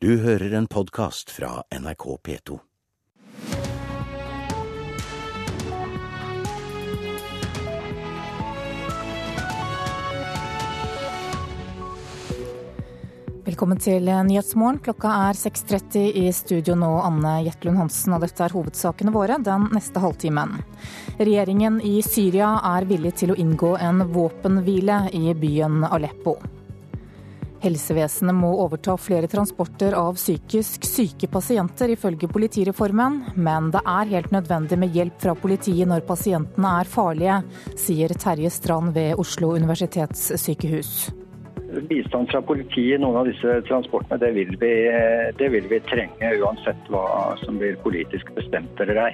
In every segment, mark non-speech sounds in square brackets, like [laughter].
Du hører en podkast fra NRK P2. Velkommen til Nyhetsmorgen. Klokka er 6.30 i studio nå, Anne Jetlund Hansen, og dette er hovedsakene våre den neste halvtimen. Regjeringen i Syria er villig til å inngå en våpenhvile i byen Aleppo. Helsevesenet må overta flere transporter av psykisk syke pasienter, ifølge politireformen. Men det er helt nødvendig med hjelp fra politiet når pasientene er farlige, sier Terje Strand ved Oslo universitetssykehus. Bistand fra politiet i noen av disse transportene, det vil, vi, det vil vi trenge uansett hva som blir politisk bestemt eller ei.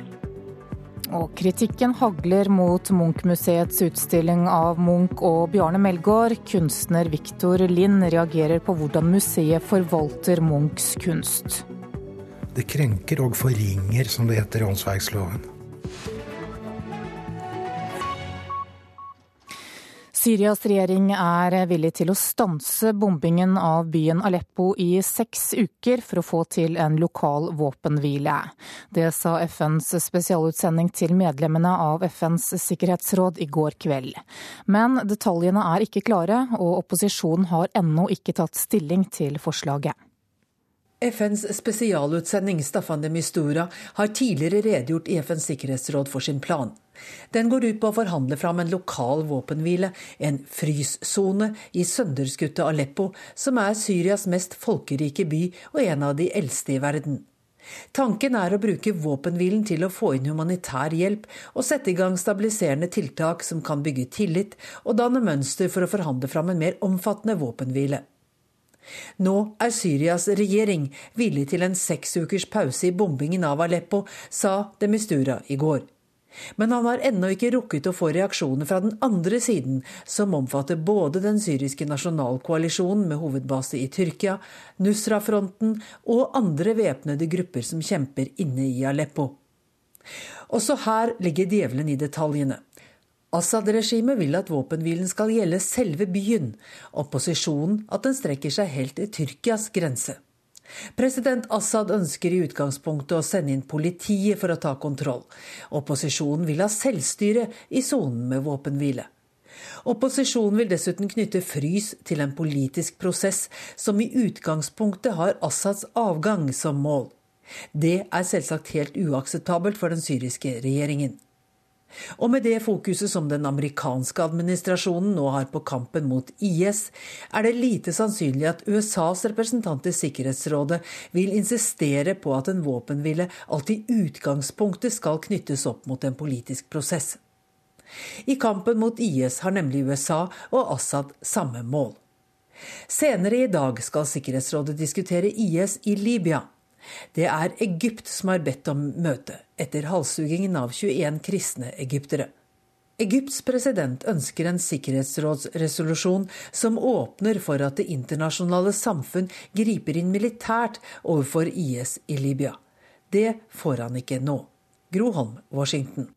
Og kritikken hagler mot Munch-museets utstilling av Munch og Bjarne Melgaard. Kunstner Viktor Lind reagerer på hvordan museet forvalter Munchs kunst. Det krenker og forringer, som det heter i åndsverksloven. Syrias regjering er villig til å stanse bombingen av byen Aleppo i seks uker for å få til en lokal våpenhvile. Det sa FNs spesialutsending til medlemmene av FNs sikkerhetsråd i går kveld. Men detaljene er ikke klare, og opposisjonen har ennå ikke tatt stilling til forslaget. FNs spesialutsending Staffan de Mistura har tidligere redegjort i FNs sikkerhetsråd for sin plan. Den går ut på å forhandle fram en lokal våpenhvile, en fryssone i sønderskutte Aleppo, som er Syrias mest folkerike by og en av de eldste i verden. Tanken er å bruke våpenhvilen til å få inn humanitær hjelp og sette i gang stabiliserende tiltak som kan bygge tillit og danne mønster for å forhandle fram en mer omfattende våpenhvile. Nå er Syrias regjering villig til en seks ukers pause i bombingen av Aleppo, sa Demistura i går. Men han har ennå ikke rukket å få reaksjoner fra den andre siden, som omfatter både den syriske nasjonalkoalisjonen med hovedbase i Tyrkia, Nusra-fronten og andre væpnede grupper som kjemper inne i Aleppo. Også her ligger djevelen i detaljene. Assad-regimet vil at våpenhvilen skal gjelde selve byen, opposisjonen at den strekker seg helt til Tyrkias grense. President Assad ønsker i utgangspunktet å sende inn politiet for å ta kontroll. Opposisjonen vil ha selvstyre i sonen med våpenhvile. Opposisjonen vil dessuten knytte frys til en politisk prosess som i utgangspunktet har Assads avgang som mål. Det er selvsagt helt uakseptabelt for den syriske regjeringen. Og med det fokuset som den amerikanske administrasjonen nå har på kampen mot IS, er det lite sannsynlig at USAs representant i Sikkerhetsrådet vil insistere på at en våpenhvile alltid i utgangspunktet skal knyttes opp mot en politisk prosess. I kampen mot IS har nemlig USA og Assad samme mål. Senere i dag skal Sikkerhetsrådet diskutere IS i Libya. Det er Egypt som har bedt om møte, etter halshuggingen av 21 kristne egyptere. Egypts president ønsker en sikkerhetsrådsresolusjon som åpner for at det internasjonale samfunn griper inn militært overfor IS i Libya. Det får han ikke nå. Gro Holm, Washington.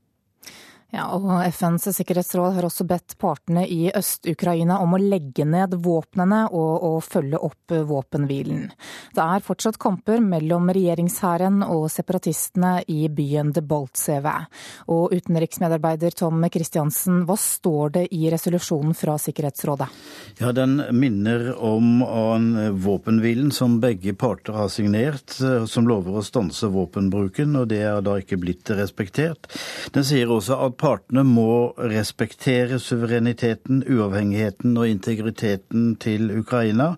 Ja, og FNs sikkerhetsråd har også bedt partene i Øst-Ukraina om å legge ned våpnene og, å følge opp våpenhvilen. Det er fortsatt kamper mellom regjeringshæren og separatistene i byen Debaltseve. Og utenriksmedarbeider Tom Kristiansen, hva står det i resolusjonen fra Sikkerhetsrådet? Ja, Den minner om våpenhvilen som begge parter har signert, som lover å stanse våpenbruken, og det er da ikke blitt respektert. Den sier også at partene må respektere suvereniteten, uavhengigheten og integriteten til Ukraina.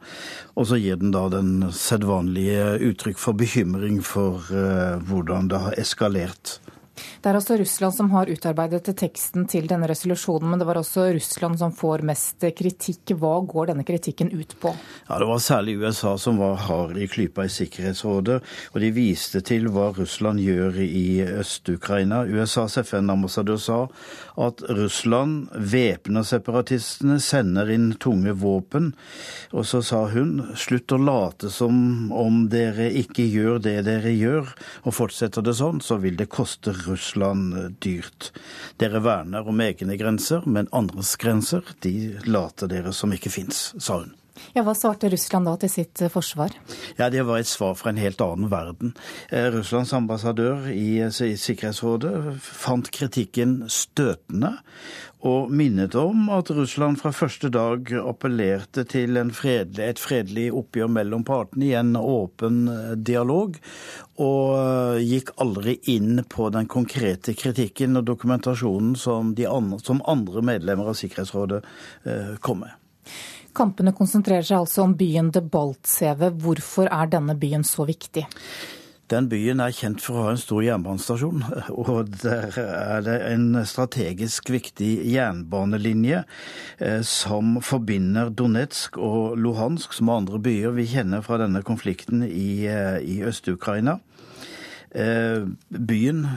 Og så gir den da den sedvanlige uttrykk for bekymring for uh, hvordan det har eskalert. Det er altså Russland som har utarbeidet teksten til denne resolusjonen, men det var også Russland som får mest kritikk. Hva går denne kritikken ut på? Ja, Det var særlig USA som var hard i klypa i Sikkerhetsrådet, og de viste til hva Russland gjør i Øst-Ukraina. USAs FN-ambassadør sa at Russland væpner separatistene, sender inn tunge våpen. Og så sa hun slutt å late som om dere ikke gjør det dere gjør, og fortsetter det sånn, så vil det koste Russland Russland eh, dyrt. Dere verner om egne grenser, men andres grenser de later dere som ikke fins, sa hun. Ja, Hva svarte Russland da til sitt eh, forsvar? Ja, Det var et svar fra en helt annen verden. Eh, Russlands ambassadør i Sikkerhetsrådet fant kritikken støtende, og minnet om at Russland fra første dag appellerte til fredelig, et fredelig oppgjør mellom partene i en åpen dialog, og gikk aldri inn på den konkrete kritikken og dokumentasjonen som, andre, som andre medlemmer av Sikkerhetsrådet kom med. Kampene konsentrerer seg altså om byen Debaltseve. Hvorfor er denne byen så viktig? Den byen er kjent for å ha en stor jernbanestasjon, [laughs] og der er det en strategisk viktig jernbanelinje eh, som forbinder Donetsk og Luhansk, som andre byer vi kjenner fra denne konflikten i, eh, i Øst-Ukraina. Eh, byen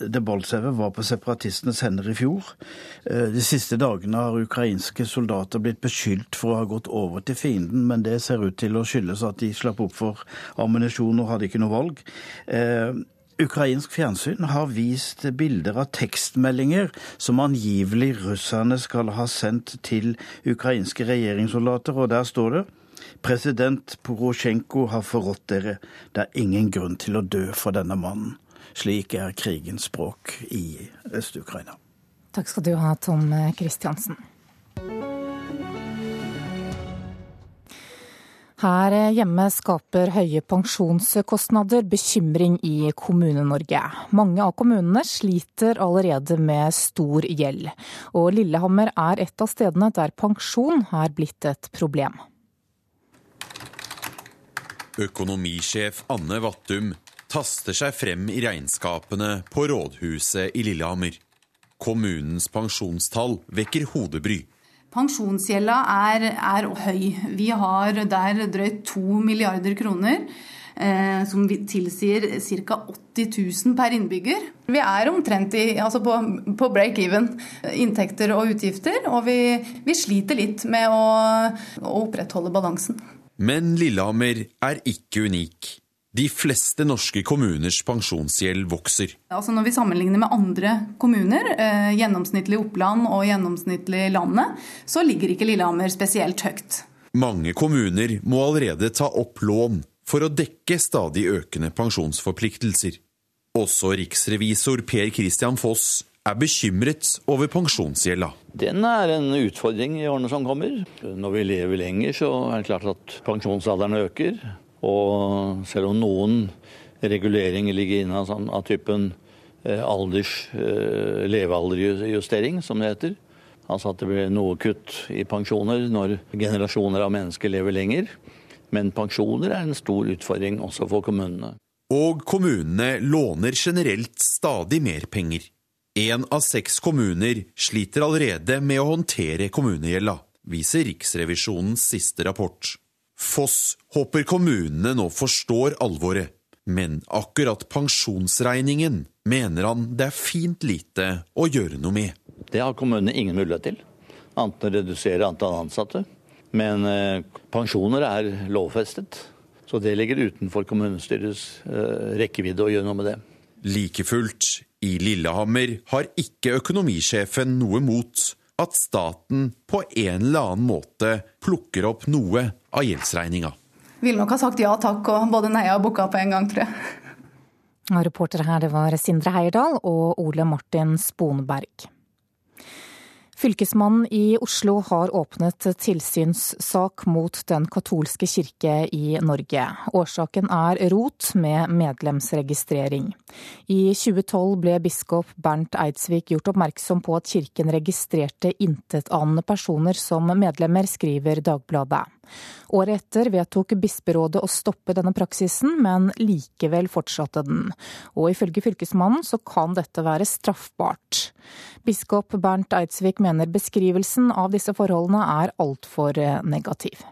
Debaltseve var på separatistenes hender i fjor. Eh, de siste dagene har ukrainske soldater blitt beskyldt for å ha gått over til fienden, men det ser ut til å skyldes at de slapp opp for ammunisjon og hadde ikke noe valg. Eh, ukrainsk fjernsyn har vist bilder av tekstmeldinger som angivelig russerne skal ha sendt til ukrainske regjeringssoldater, og der står det President Porosjenko har forrådt dere. Det er ingen grunn til å dø for denne mannen. Slik er krigens språk i Øst-Ukraina. Takk skal du ha, Tom Kristiansen. Her hjemme skaper høye pensjonskostnader bekymring i Kommune-Norge. Mange av kommunene sliter allerede med stor gjeld, og Lillehammer er et av stedene der pensjon er blitt et problem. Økonomisjef Anne Vattum taster seg frem i regnskapene på rådhuset i Lillehammer. Kommunens pensjonstall vekker hodebry. Pensjonsgjelda er, er høy. Vi har der drøyt to milliarder kroner. Eh, som tilsier ca. 80 000 per innbygger. Vi er omtrent i, altså på, på break-even inntekter og utgifter, og vi, vi sliter litt med å, å opprettholde balansen. Men Lillehammer er ikke unik. De fleste norske kommuners pensjonsgjeld vokser. Altså når vi sammenligner med andre kommuner, eh, gjennomsnittlig Oppland og gjennomsnittlig landet, så ligger ikke Lillehammer spesielt høyt. Mange kommuner må allerede ta opp lån for å dekke stadig økende pensjonsforpliktelser. Også riksrevisor Per Christian Foss er bekymret over pensjonsgjelda. Den er en utfordring i årene som kommer. Når vi lever lenger, så er det klart at pensjonsalderen øker. Og selv om noen reguleringer ligger inne av, sånn, av typen eh, alders eh, levealderjustering, som det heter, altså at det blir noe kutt i pensjoner når generasjoner av mennesker lever lenger. Men pensjoner er en stor utfordring også for kommunene. Og kommunene låner generelt stadig mer penger. Én av seks kommuner sliter allerede med å håndtere kommunegjelda, viser Riksrevisjonens siste rapport. Foss håper kommunene nå forstår alvoret, men akkurat pensjonsregningen mener han det er fint lite å gjøre noe med. Det har kommunene ingen mulighet til, annet enn å redusere antall ansatte. Men eh, pensjoner er lovfestet, så det ligger utenfor kommunestyrets eh, rekkevidde å gjøre noe med det. Like fullt, i Lillehammer har ikke økonomisjefen noe mot at staten på en eller annen måte plukker opp noe av gjeldsregninga. Ville nok ha sagt ja takk og både neia og bukka på en gang, tror jeg. Reportere her det var Sindre Heierdal og Ole Martin Sponberg. Fylkesmannen i Oslo har åpnet tilsynssak mot Den katolske kirke i Norge. Årsaken er rot med medlemsregistrering. I 2012 ble biskop Bernt Eidsvik gjort oppmerksom på at kirken registrerte intetanende personer som medlemmer, skriver Dagbladet. Året etter vedtok bisperådet å stoppe denne praksisen, men likevel fortsatte den. Og ifølge fylkesmannen så kan dette være straffbart. Biskop Bernt Eidsvik mener beskrivelsen av disse forholdene er altfor negativ.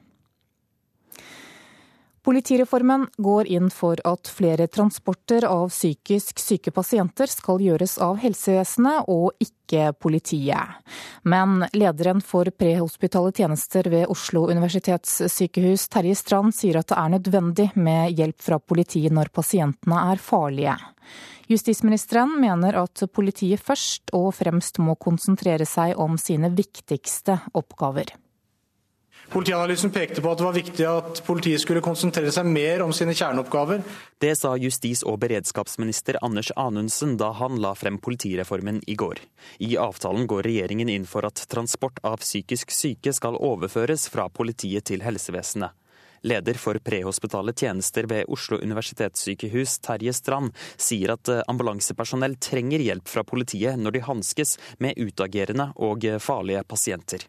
Politireformen går inn for at flere transporter av psykisk syke pasienter skal gjøres av helsevesenet og ikke politiet. Men lederen for prehospitale tjenester ved Oslo universitetssykehus, Terje Strand, sier at det er nødvendig med hjelp fra politiet når pasientene er farlige. Justisministeren mener at politiet først og fremst må konsentrere seg om sine viktigste oppgaver. Politianalysen pekte på at det var viktig at politiet skulle konsentrere seg mer om sine kjerneoppgaver. Det sa justis- og beredskapsminister Anders Anundsen da han la frem politireformen i går. I avtalen går regjeringen inn for at transport av psykisk syke skal overføres fra politiet til helsevesenet. Leder for prehospitale tjenester ved Oslo universitetssykehus, Terje Strand, sier at ambulansepersonell trenger hjelp fra politiet når de hanskes med utagerende og farlige pasienter.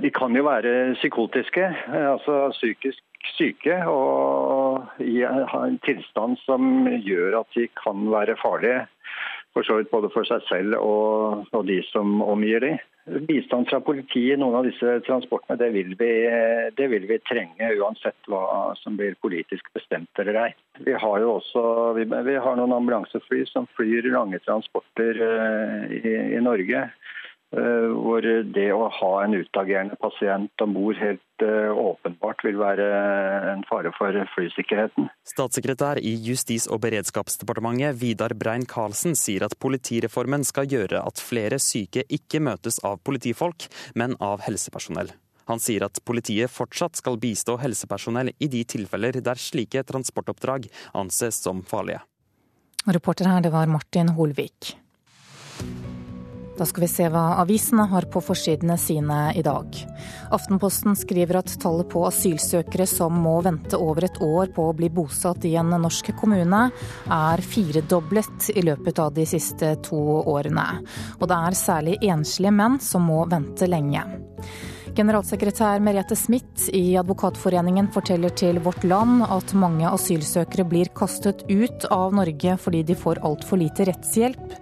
De kan jo være psykotiske, altså psykisk syke, og i en tilstand som gjør at de kan være farlige. For så vidt både for seg selv og de som omgir dem. Bistand fra politiet i noen av disse transportene det vil, vi, det vil, vi, trenge, uansett hva som blir politisk bestemt eller ei. Vi har jo også vi, vi har noen ambulansefly som flyr lange transporter uh, i, i Norge. Eh, hvor det å ha en utagerende pasient om bord helt eh, åpenbart vil være en fare for flysikkerheten. Statssekretær i Justis- og beredskapsdepartementet Vidar Brein Karlsen sier at politireformen skal gjøre at flere syke ikke møtes av politifolk, men av helsepersonell. Han sier at politiet fortsatt skal bistå helsepersonell i de tilfeller der slike transportoppdrag anses som farlige. Reporter her, det var Martin Holvik. Da skal vi se hva avisene har på forsidene sine i dag. Aftenposten skriver at tallet på asylsøkere som må vente over et år på å bli bosatt i en norsk kommune, er firedoblet i løpet av de siste to årene. Og det er særlig enslige menn som må vente lenge. Generalsekretær Merete Smith i Advokatforeningen forteller til Vårt Land at mange asylsøkere blir kastet ut av Norge fordi de får altfor lite rettshjelp,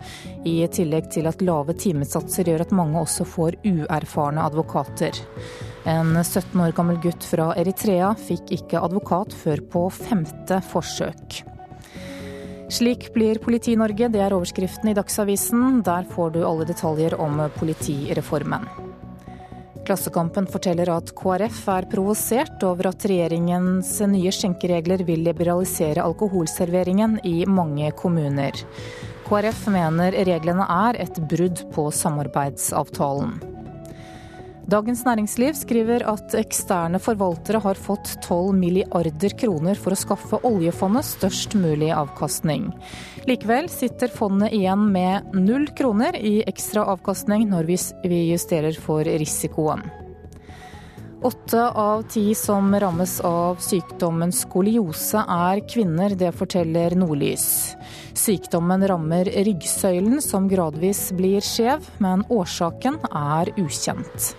i tillegg til at lave timesatser gjør at mange også får uerfarne advokater. En 17 år gammel gutt fra Eritrea fikk ikke advokat før på femte forsøk. Slik blir Politi-Norge, det er overskriften i Dagsavisen. Der får du alle detaljer om politireformen. Klassekampen forteller at KrF er provosert over at regjeringens nye skjenkeregler vil liberalisere alkoholserveringen i mange kommuner. KrF mener reglene er et brudd på samarbeidsavtalen. Dagens Næringsliv skriver at eksterne forvaltere har fått 12 milliarder kroner for å skaffe oljefondet størst mulig avkastning. Likevel sitter fondet igjen med null kroner i ekstra avkastning når vi justerer for risikoen. Åtte av ti som rammes av sykdommen skoliose er kvinner, det forteller Nordlys. Sykdommen rammer ryggsøylen som gradvis blir skjev, men årsaken er ukjent.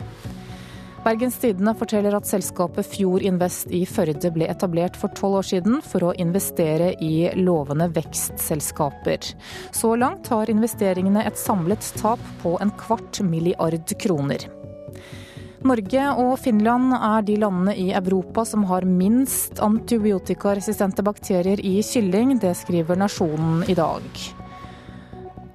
Bergens Tidende forteller at selskapet Fjord Invest i Førde ble etablert for tolv år siden for å investere i lovende vekstselskaper. Så langt har investeringene et samlet tap på en kvart milliard kroner. Norge og Finland er de landene i Europa som har minst antibiotikaresistente bakterier i kylling. Det skriver Nasjonen i dag.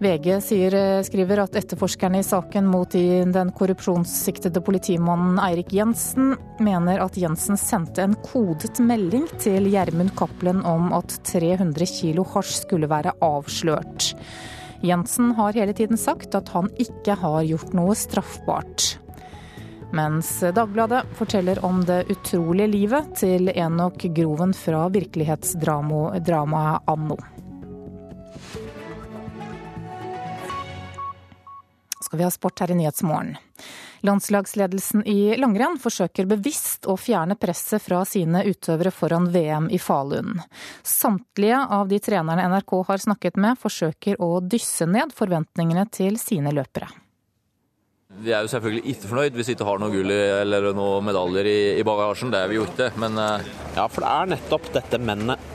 VG sier, skriver at etterforskerne i saken mot den korrupsjonssiktede politimannen Eirik Jensen mener at Jensen sendte en kodet melding til Gjermund Cappelen om at 300 kilo hasj skulle være avslørt. Jensen har hele tiden sagt at han ikke har gjort noe straffbart. Mens Dagbladet forteller om det utrolige livet til Enok Groven fra virkelighetsdramaet Anno. skal vi ha sport her i Nyhetsmorgen. Landslagsledelsen i langrenn forsøker bevisst å fjerne presset fra sine utøvere foran VM i Falun. Samtlige av de trenerne NRK har snakket med, forsøker å dysse ned forventningene til sine løpere. Vi er jo selvfølgelig ikke fornøyd hvis vi ikke har noe gull eller noen medaljer i, i bagasjen. Det er vi jo ikke. Men uh... Ja, for det er nettopp dette mennet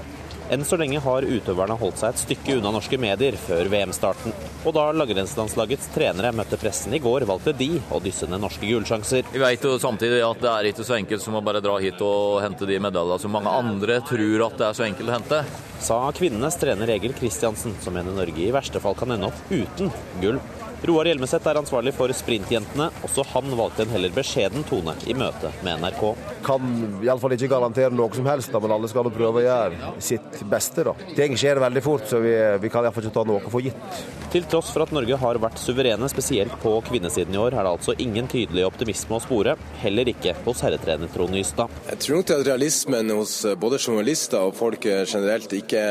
enn så lenge har utøverne holdt seg et stykke unna norske medier før VM-starten. Og da langrennslandslagets trenere møtte pressen i går, valgte de å dysse ned norske gullsjanser. Vi vet jo samtidig at det er ikke så enkelt som å bare dra hit og hente de medaljene som mange andre tror at det er så enkelt å hente. Sa kvinnenes trener Egil Kristiansen, som mener Norge i verste fall kan ende opp uten gull. Roar Hjelmeset er ansvarlig for Sprintjentene. Også han valgte en heller beskjeden tone i møte med NRK. Kan iallfall ikke garantere noe som helst, men alle skal prøve å gjøre sitt beste. da. Ting skjer veldig fort, så vi, vi kan iallfall ikke ta noe for gitt. Til tross for at Norge har vært suverene, spesielt på kvinnesiden i år, er det altså ingen tydelig optimisme å spore. Heller ikke hos herretrener Trond Nystad. Jeg tror nok at realismen hos både journalister og folk generelt ikke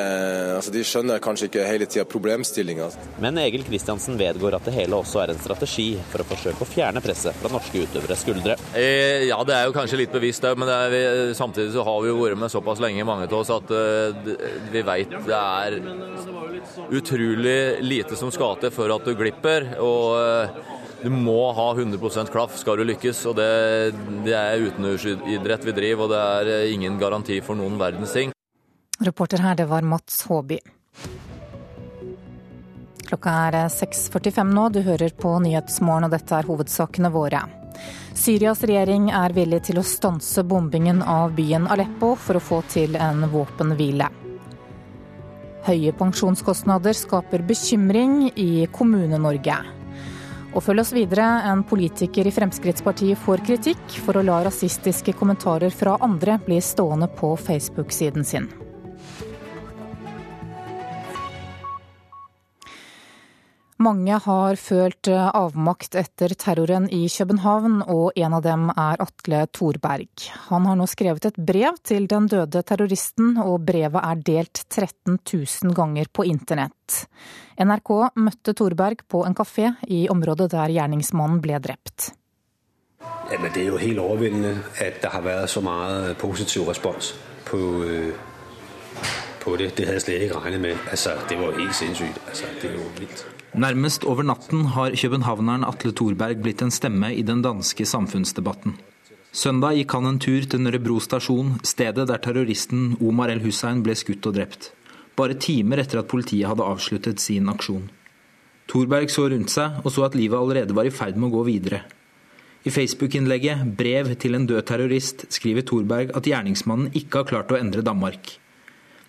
altså De skjønner kanskje ikke hele tida problemstillinga. Men Egil Kristiansen vedgår at det hele også er en strategi for å forsøke å fjerne presset fra norske utøveres skuldre. Eh, ja, det er jo kanskje litt bevisst òg, men vi, samtidig så har vi jo vært med såpass lenge, mange av oss, at uh, vi veit det er utrolig lite som skal til for at du glipper. og uh, du må ha 100% klaff skal du lykkes, og det, det er utenlandsidrett vi driver, og det er ingen garanti for noen verdens ting. Reporter her, det var Mats Håby. Klokka er 6.45 nå, du hører på Nyhetsmorgen og dette er hovedsakene våre. Syrias regjering er villig til å stanse bombingen av byen Aleppo for å få til en våpenhvile. Høye pensjonskostnader skaper bekymring i Kommune-Norge. Og følg oss videre, en politiker i Fremskrittspartiet får kritikk for å la rasistiske kommentarer fra andre bli stående på Facebook-siden sin. Mange har følt eh, avmakt etter terroren i København, og en av dem er Atle Thorberg. Han har nå skrevet et brev til den døde terroristen, og brevet er delt 13 000 ganger på internett. NRK møtte Thorberg på en kafé i området der gjerningsmannen ble drept. Ja, det er jo helt overveldende at det har vært så mye positiv respons på, øh, på det. Det hadde jeg slett ikke regnet med. Altså, det var helt sinnssykt. Altså, det jo vilt. Nærmest over natten har københavneren Atle Thorberg blitt en stemme i den danske samfunnsdebatten. Søndag gikk han en tur til Nørrebro stasjon, stedet der terroristen Omar el-Hussein ble skutt og drept. Bare timer etter at politiet hadde avsluttet sin aksjon. Thorberg så rundt seg og så at livet allerede var i ferd med å gå videre. I Facebook-innlegget 'Brev til en død terrorist' skriver Thorberg at gjerningsmannen ikke har klart å endre Danmark.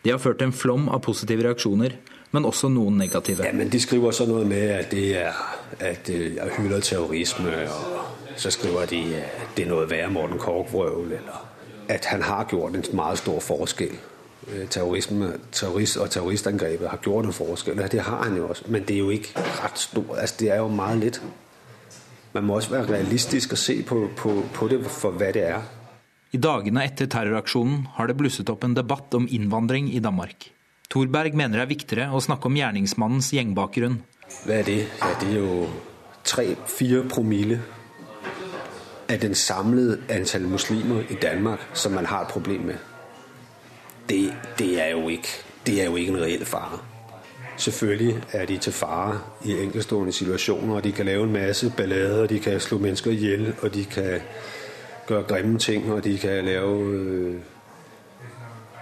Det har ført til en flom av positive reaksjoner, men også noen negative. Ja, men De skriver sånn noe med at det er, at det hyller terrorisme. og Så skriver de at det er noe verre Morten Korkvrøvel, eller at han har gjort en meget stor forskjell. Øh, terrorisme, terrorist og terroristangrepet har gjort en forskjell. Det har han jo også, men det er jo ikke rett stort. Altså, det er jo meget litt. Man må også være realistisk og se på, på, på det for hva det er. I dagene etter terroraksjonen har det blusset opp en debatt om innvandring i Danmark. Thorberg mener det er viktigere å snakke om gjerningsmannens gjengbakgrunn. Hva er det? Ja, det er jo tre-fire promille av den samlede antall muslimer i Danmark som man har et problem med. Det, det, er, ikke, det er jo ikke en reell fare. Selvfølgelig er de til fare i enkeltstående situasjoner, og de kan lave en masse ballader, og de kan slå mennesker i hjel, og de kan gjøre grimme ting, og de kan lave, øh,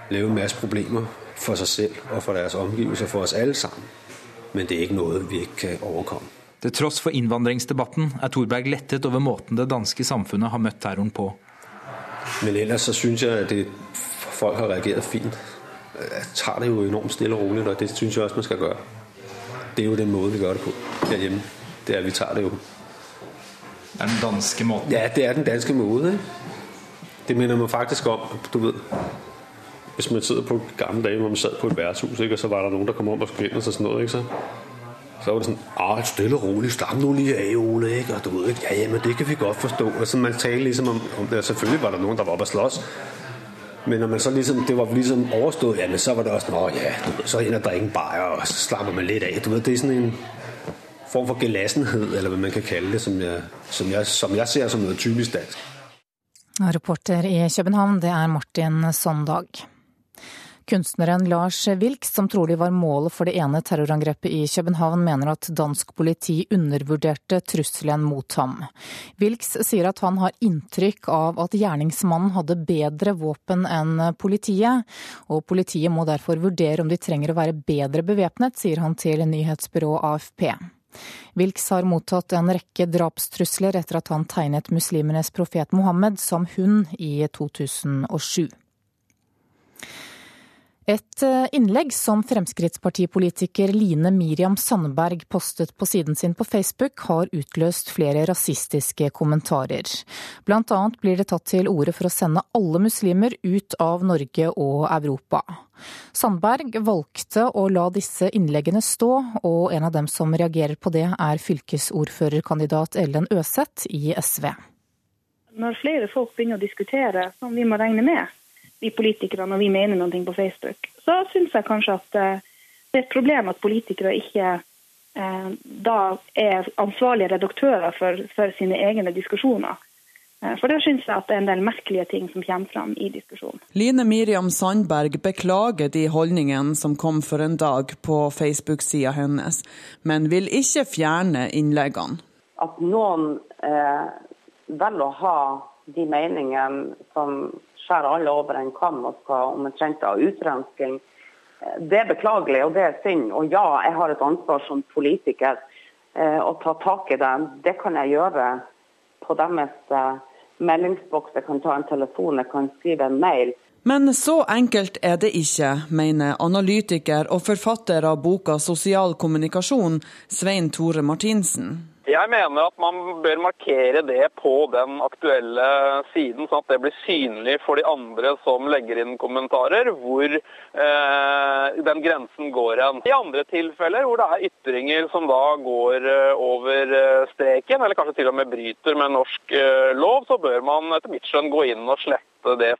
lave en masse problemer for seg selv og for deres omgivelser, for oss alle sammen. Men det er ikke noe vi ikke kan overkomme. Til tross for innvandringsdebatten er Thorberg lettet over måten det danske samfunnet har møtt terroren på. Men ellers så syns jeg at det, folk har reagert fint. Jeg tar det jo enormt stille og rolig, og det syns jeg også man skal gjøre. Det er jo den måten vi gjør det på her hjemme. Det er at vi tar det jo. Det er den danske måten? Ja, det er den danske måten. Det minner man faktisk om. Du vet, hvis man sidder på gamle dager, hvor man sad på et værtshus, ikke, og så var der noen der kom om og skulle og sådan noget, ikke, så, så var det sånn ah, stille og rolig, stam nu lige av, Ole. Ikke? Og du ved ikke, ja, ja, men det kan vi godt forstå. Og så man talte liksom om, om det. Selvfølgelig var det noen der var oppe og slåss. Men når man så ligesom, det var liksom overstået, ja, men så var det også, nå ja, du ved, så ind og drikke bare, og så slapper man litt av. Du ved, det er sådan en form for gelassenhed, eller hva man kan kalle det, som jeg, som jeg, som jeg ser som noe typisk dansk. Reporter i København, det er Martin Sondag. Kunstneren Lars Wilks, som trolig var målet for det ene terrorangrepet i København, mener at dansk politi undervurderte trusselen mot ham. Wilks sier at han har inntrykk av at gjerningsmannen hadde bedre våpen enn politiet, og politiet må derfor vurdere om de trenger å være bedre bevæpnet, sier han til nyhetsbyrået AFP. Wilks har mottatt en rekke drapstrusler etter at han tegnet muslimenes profet Mohammed som hund i 2007. Et eh, innlegg som Fremskrittspartipolitiker Line Miriam Sandberg postet på siden sin på Facebook, har utløst flere rasistiske kommentarer. Blant annet blir det tatt til orde for å sende alle muslimer ut av Norge og Europa. Sandberg valgte å la disse innleggene stå, og en av dem som reagerer på det, er fylkesordførerkandidat Ellen Øseth i SV. Når flere folk begynner å diskutere, som vi må regne med, vi politikere når vi mener noe på Facebook, så syns jeg kanskje at eh, det er et problem at politikere ikke eh, da er ansvarlige redaktører for, for sine egne diskusjoner. Eh, for da syns jeg at det er en del merkelige ting som kommer fram i diskusjonen. Line Miriam Sandberg beklager de holdningene som kom for en dag på Facebook-sida hennes, men vil ikke fjerne innleggene. At noen eh, velger å ha de meningene som skjære alle over en kam og skal omtrent ha utrensking. Det er beklagelig og det er synd. Og ja, jeg har et ansvar som politiker eh, å ta tak i det. Det kan jeg gjøre på deres eh, meldingsboks. Jeg kan ta en telefon, jeg kan skrive en mail. Men så enkelt er det ikke, mener analytiker og forfatter av boka 'Sosial kommunikasjon', Svein Tore Martinsen. Jeg mener at man bør markere det på den aktuelle siden, sånn at det blir synlig for de andre som legger inn kommentarer, hvor eh, den grensen går hen. I andre tilfeller hvor det er ytringer som da går eh, over eh, streken, eller kanskje til og med bryter med norsk eh, lov, så bør man etter mitt skjønn gå inn og slette det.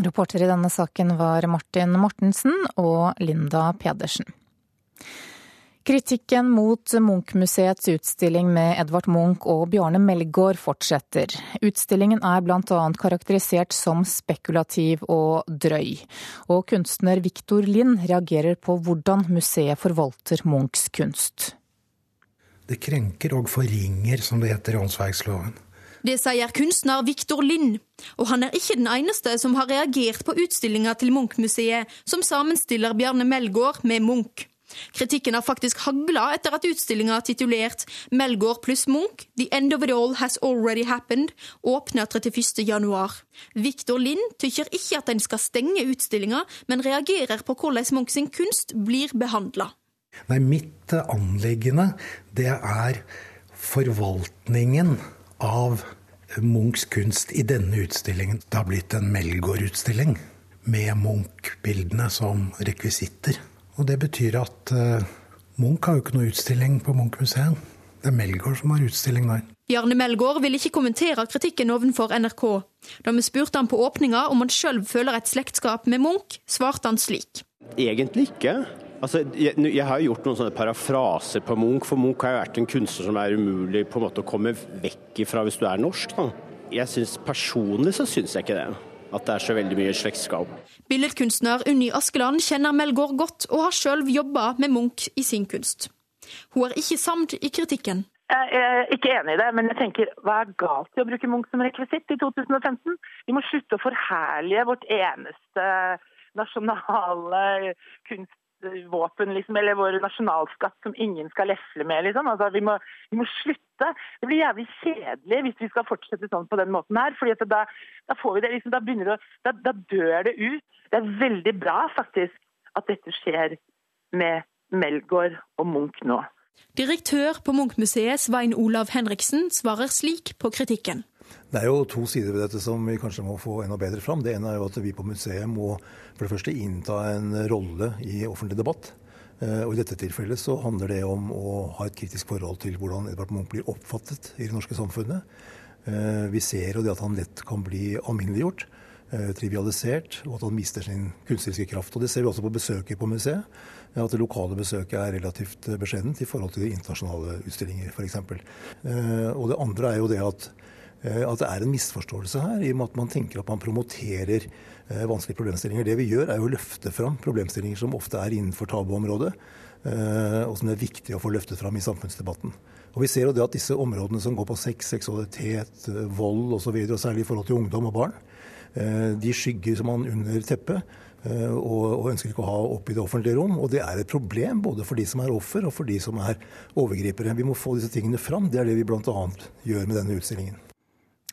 Reporter i denne saken var Martin Mortensen og Linda Pedersen. Kritikken mot Munch-museets utstilling med Edvard Munch og Bjarne Melgaard fortsetter. Utstillingen er bl.a. karakterisert som spekulativ og drøy. Og kunstner Viktor Lind reagerer på hvordan museet forvalter Munchs kunst. Det krenker og forringer, som det heter i åndsverksloven. Det sier kunstner Viktor Lind, og han er ikke den eneste som har reagert på utstillinga til Munch-museet, som sammenstiller Bjarne Melgaard med Munch. Kritikken har faktisk hagla etter at utstillinga titulert 'Melgaard pluss Munch The End of It All Has Already Happened' åpner 31.1. Viktor Lind tykker ikke at en skal stenge utstillinga, men reagerer på hvordan Munch sin kunst blir behandla. Mitt anliggende, det er forvaltningen av Munchs kunst i denne utstillingen. Det har blitt en Melgaard-utstilling med Munch-bildene som rekvisitter. Og det betyr at uh, Munch har jo ikke noe utstilling på Munch-museet. Det er Melgaard som har utstilling der. Bjarne Melgaard vil ikke kommentere kritikken ovenfor NRK. Da vi spurte han på åpninga om han sjøl føler et slektskap med Munch, svarte han slik. Egentlig ikke. Altså, jeg, jeg, har gjort noen sånne parafraser på Munch, for Munch har jo vært en kunstner som er umulig på en måte å komme vekk ifra hvis du er norsk. Da. Jeg synes, Personlig så syns jeg ikke det at det er så veldig mye slektskap. Billedkunstner Unni Askeland kjenner Melgaard godt, og har sjøl jobba med Munch i sin kunst. Hun er ikke samd i kritikken. Jeg er ikke enig i det, men jeg tenker hva er galt i å bruke Munch som rekvisitt i 2015? Vi må slutte å forherlige vårt eneste nasjonale kunst våpen, liksom, eller vår nasjonalskatt som ingen skal lefle med. Liksom. Altså, vi, må, vi, må, slutte. Det blir jævlig kjedelig hvis vi skal fortsette sånn på den måten her. fordi da, da, får vi det, liksom, da, begynner det, da, da dør det ut. Det er veldig bra faktisk at dette skjer med Melgaard og Munch nå. Direktør på Munch-museet Svein Olav Henriksen svarer slik på kritikken. Det er jo to sider ved dette som vi kanskje må få enda bedre fram. Det ene er jo at vi på museet må for det første innta en rolle i offentlig debatt. Eh, og I dette tilfellet så handler det om å ha et kritisk forhold til hvordan Edvard Munch blir oppfattet i det norske samfunnet. Eh, vi ser jo det at han lett kan bli alminneliggjort, eh, trivialisert, og at han mister sin kunstneriske kraft. Og Det ser vi også på besøket på museet. At det lokale besøket er relativt beskjedent i forhold til internasjonale utstillinger f.eks. Og det andre er jo det at at det er en misforståelse her, i og med at man tenker at man promoterer eh, vanskelige problemstillinger. Det vi gjør, er jo å løfte fram problemstillinger som ofte er innenfor tabuområdet, eh, og som det er viktig å få løftet fram i samfunnsdebatten. Og Vi ser jo det at disse områdene som går på sex, seksualitet, vold osv., og, og særlig i forhold til ungdom og barn, de skygger som man under teppet. Og, ønsker ikke å ha opp i det offentlige rom. Og det er et problem både for de som er offer og for de som er overgripere. Vi må få disse tingene fram. Det er det vi bl.a. gjør med denne utstillingen.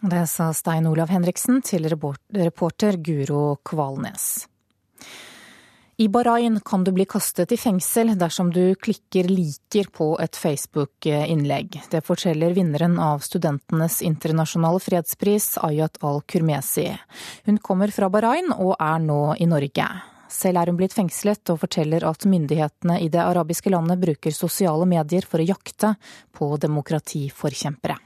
Det sa Stein Olav Henriksen til reporter Guro Kvalnes. I Bahrain kan du bli kastet i fengsel dersom du klikker 'liker' på et Facebook-innlegg. Det forteller vinneren av Studentenes internasjonale fredspris, Ayat al-Kurmesi. Hun kommer fra Bahrain og er nå i Norge. Selv er hun blitt fengslet og forteller at myndighetene i det arabiske landet bruker sosiale medier for å jakte på demokratiforkjempere.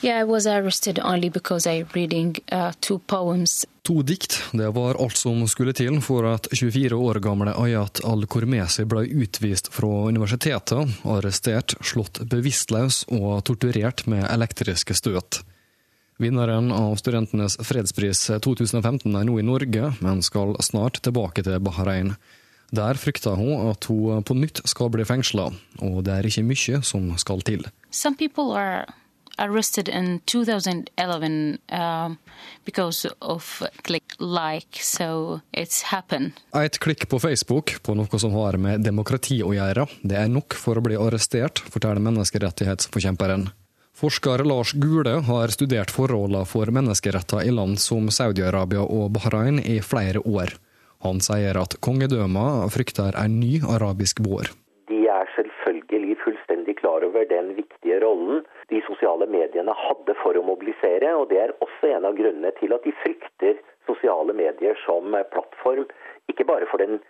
Yeah, I was arrested only because I reading uh, two poems. To dikt, det var alt som skulle til for at 24 år gamle Ayat al-Kormesi ble utvist fra universitetet, arrestert, slått bevisstløs og torturert med elektriske støt. Vinneren av Studentenes fredspris 2015 er nå i Norge, men skal snart tilbake til Bahrain. Der frykter hun at hun på nytt skal bli fengsla, og det er ikke mye som skal til. Some people are arrested in 2011 um, because of click like, so it's happened. Et klikk på Facebook på noe som har med demokrati å gjøre, det er nok for å bli arrestert, forteller menneskerettighetsforkjemperen. Forsker Lars Gule har studert forholdene for menneskeretter i land som Saudi-Arabia og Bahrain i flere år. Han sier at kongedømmene frykter en ny arabisk vår. De er selvfølgelig fullstendig klar over den viktige rollen de sosiale mediene hadde for å mobilisere. og Det er også en av grunnene til at de frykter sosiale medier som plattform. Ikke bare for den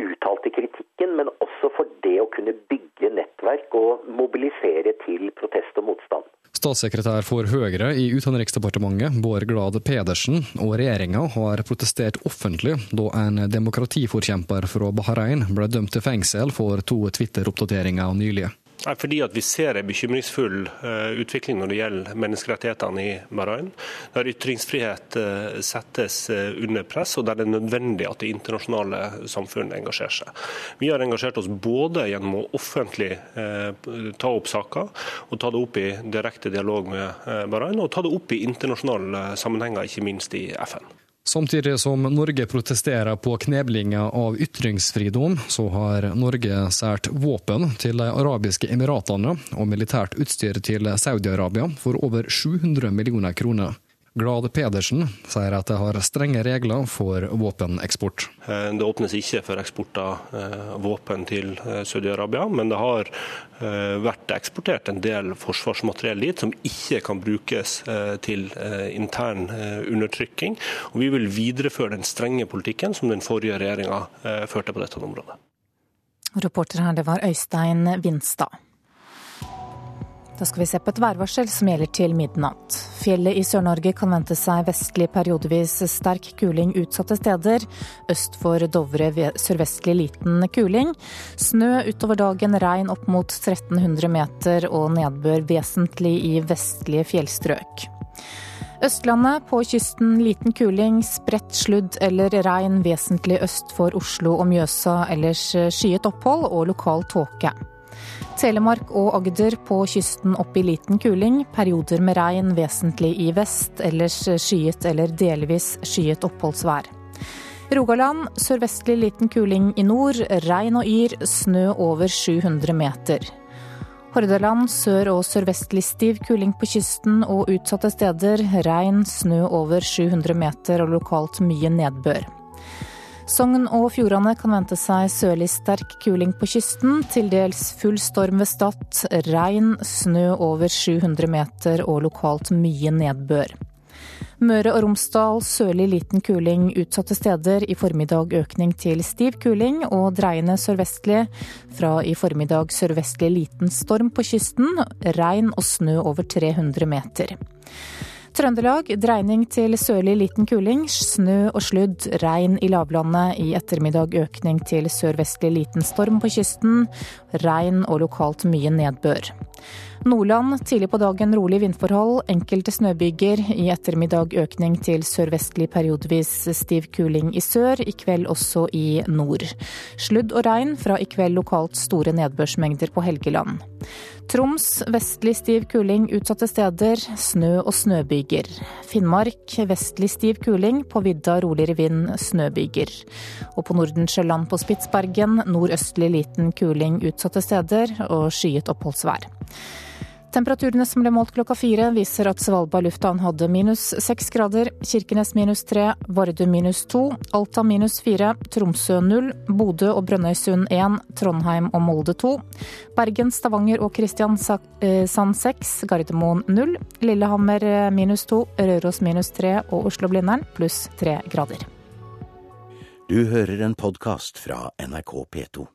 uttalte kritikken, men også for det å kunne bygge nettverk og mobilisere til protest og motstand. Statssekretær for Høyre i Utenriksdepartementet, Bård Glad Pedersen, og regjeringa har protestert offentlig da en demokratiforkjemper fra Bahrain ble dømt til fengsel for to Twitter-oppdateringer nylig. Nei, fordi at Vi ser en bekymringsfull uh, utvikling når det gjelder menneskerettighetene i Bahrain. Der ytringsfrihet uh, settes uh, under press, og der det er nødvendig at det internasjonale samfunnet engasjerer seg. Vi har engasjert oss både gjennom å offentlig ta opp saker, og ta det opp i direkte dialog med Bahrain, og ta det opp i internasjonale sammenhenger, ikke minst i FN. Samtidig som Norge protesterer på kneblinga av ytringsfridom, så har Norge sært våpen til de arabiske emiratene og militært utstyr til Saudi-Arabia for over 700 millioner kroner. Glad Pedersen sier at det har strenge regler for våpeneksport. Eh, det åpnes ikke for eksport av eh, våpen til eh, Saudi-Arabia, men det har vært eksportert en del forsvarsmateriell dit som ikke kan brukes til intern undertrykking. Og vi vil videreføre den strenge politikken som den forrige regjeringa førte på dette området. Reporter her, det var Øystein Vinstad. Da skal vi se på et værvarsel som gjelder til midnatt. Fjellet i Sør-Norge kan vente seg vestlig periodevis sterk kuling utsatte steder. Øst for Dovre sørvestlig liten kuling. Snø utover dagen, regn opp mot 1300 meter og nedbør vesentlig i vestlige fjellstrøk. Østlandet på kysten liten kuling, spredt sludd eller regn vesentlig øst for Oslo og Mjøsa, ellers skyet opphold og lokal tåke. Telemark og Agder på kysten opp i liten kuling. Perioder med regn vesentlig i vest, ellers skyet eller delvis skyet oppholdsvær. Rogaland sørvestlig liten kuling i nord. Regn og yr, snø over 700 meter. Hordaland sør- og sørvestlig stiv kuling på kysten og utsatte steder. Regn, snø over 700 meter og lokalt mye nedbør. Sogn og Fjordane kan vente seg sørlig sterk kuling på kysten, til dels full storm ved Stad, regn, snø over 700 meter og lokalt mye nedbør. Møre og Romsdal sørlig liten kuling utsatte steder, i formiddag økning til stiv kuling og dreiende sørvestlig. Fra i formiddag sørvestlig liten storm på kysten, regn og snø over 300 meter. Trøndelag dreining til sørlig liten kuling. Snø og sludd, regn i lavlandet. I ettermiddag økning til sørvestlig liten storm på kysten. Regn og lokalt mye nedbør. Nordland tidlig på dagen rolig vindforhold, enkelte snøbyger. I ettermiddag økning til sørvestlig periodevis stiv kuling i sør, i kveld også i nord. Sludd og regn, fra i kveld lokalt store nedbørsmengder på Helgeland. Troms vestlig stiv kuling utsatte steder, snø og snøbyger. Finnmark vestlig stiv kuling, på vidda roligere vind, snøbyger. Og på Nordensjøland på Spitsbergen nordøstlig liten kuling utsatte steder og skyet oppholdsvær. Temperaturene som ble målt klokka fire, viser at Svalbard lufthavn hadde minus seks grader, Kirkenes minus tre, Vardø minus to, Alta minus fire, Tromsø null, Bodø og Brønnøysund én, Trondheim og Molde to, Bergen, Stavanger og Kristiansand seks, Gardermoen null, Lillehammer minus to, Røros minus tre og Oslo-Blindern pluss tre grader. Du hører en podkast fra NRK P2.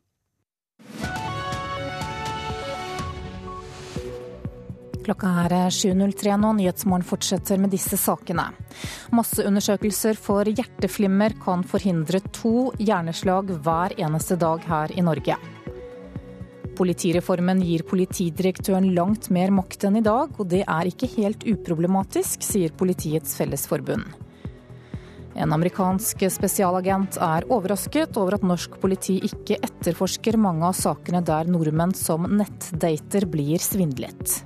Klokka er 7.03 nå. Nyhetsmorgen fortsetter med disse sakene. Masseundersøkelser for hjerteflimmer kan forhindre to hjerneslag hver eneste dag her i Norge. Politireformen gir politidirektøren langt mer makt enn i dag, og det er ikke helt uproblematisk, sier Politiets Fellesforbund. En amerikansk spesialagent er overrasket over at norsk politi ikke etterforsker mange av sakene der nordmenn som nettdater blir svindlet.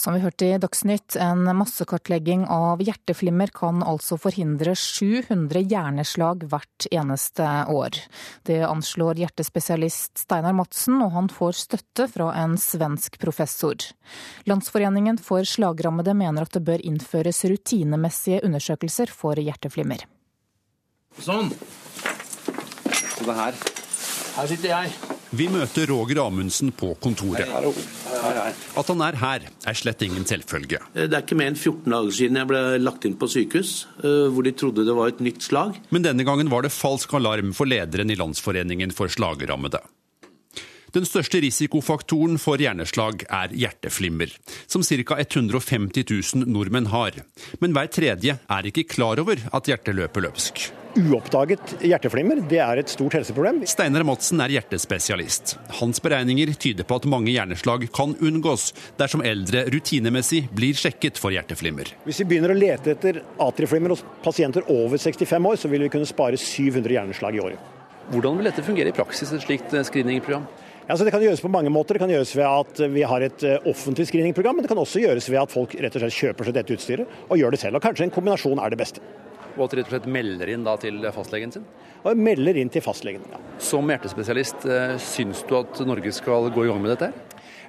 Som vi hørte i Dagsnytt, en massekartlegging av hjerteflimmer kan altså forhindre 700 hjerneslag hvert eneste år. Det anslår hjertespesialist Steinar Madsen, og han får støtte fra en svensk professor. Landsforeningen for slagrammede mener at det bør innføres rutinemessige undersøkelser for hjerteflimmer. Sånn. Så det her. Her sitter jeg. Vi møter Roger Amundsen på kontoret. At han er her, er slett ingen selvfølge. Det er ikke mer enn 14 dager siden jeg ble lagt inn på sykehus, eh, hvor de trodde det var et nytt slag. Men denne gangen var det falsk alarm for lederen i Landsforeningen for slagrammede. Den største risikofaktoren for hjerneslag er hjerteflimmer, som ca. 150 000 nordmenn har. Men hver tredje er ikke klar over at hjertet løper løpsk. Uoppdaget hjerteflimmer det er et stort helseproblem. Steinar Madsen er hjertespesialist. Hans beregninger tyder på at mange hjerneslag kan unngås dersom eldre rutinemessig blir sjekket for hjerteflimmer. Hvis vi begynner å lete etter atrieflimmer hos pasienter over 65 år, så vil vi kunne spare 700 hjerneslag i året. Hvordan vil dette fungere i praksis, et slikt screeningprogram? Altså, det kan gjøres på mange måter. Det kan gjøres ved at vi har et eh, offentlig screeningprogram, men det kan også gjøres ved at folk rett og slett kjøper seg dette utstyret og gjør det selv. Og Kanskje en kombinasjon er det beste. Og at de rett og slett melder inn da til fastlegen sin? Og melder inn til fastlegen, ja. Som hjertespesialist, eh, syns du at Norge skal gå i gang med dette?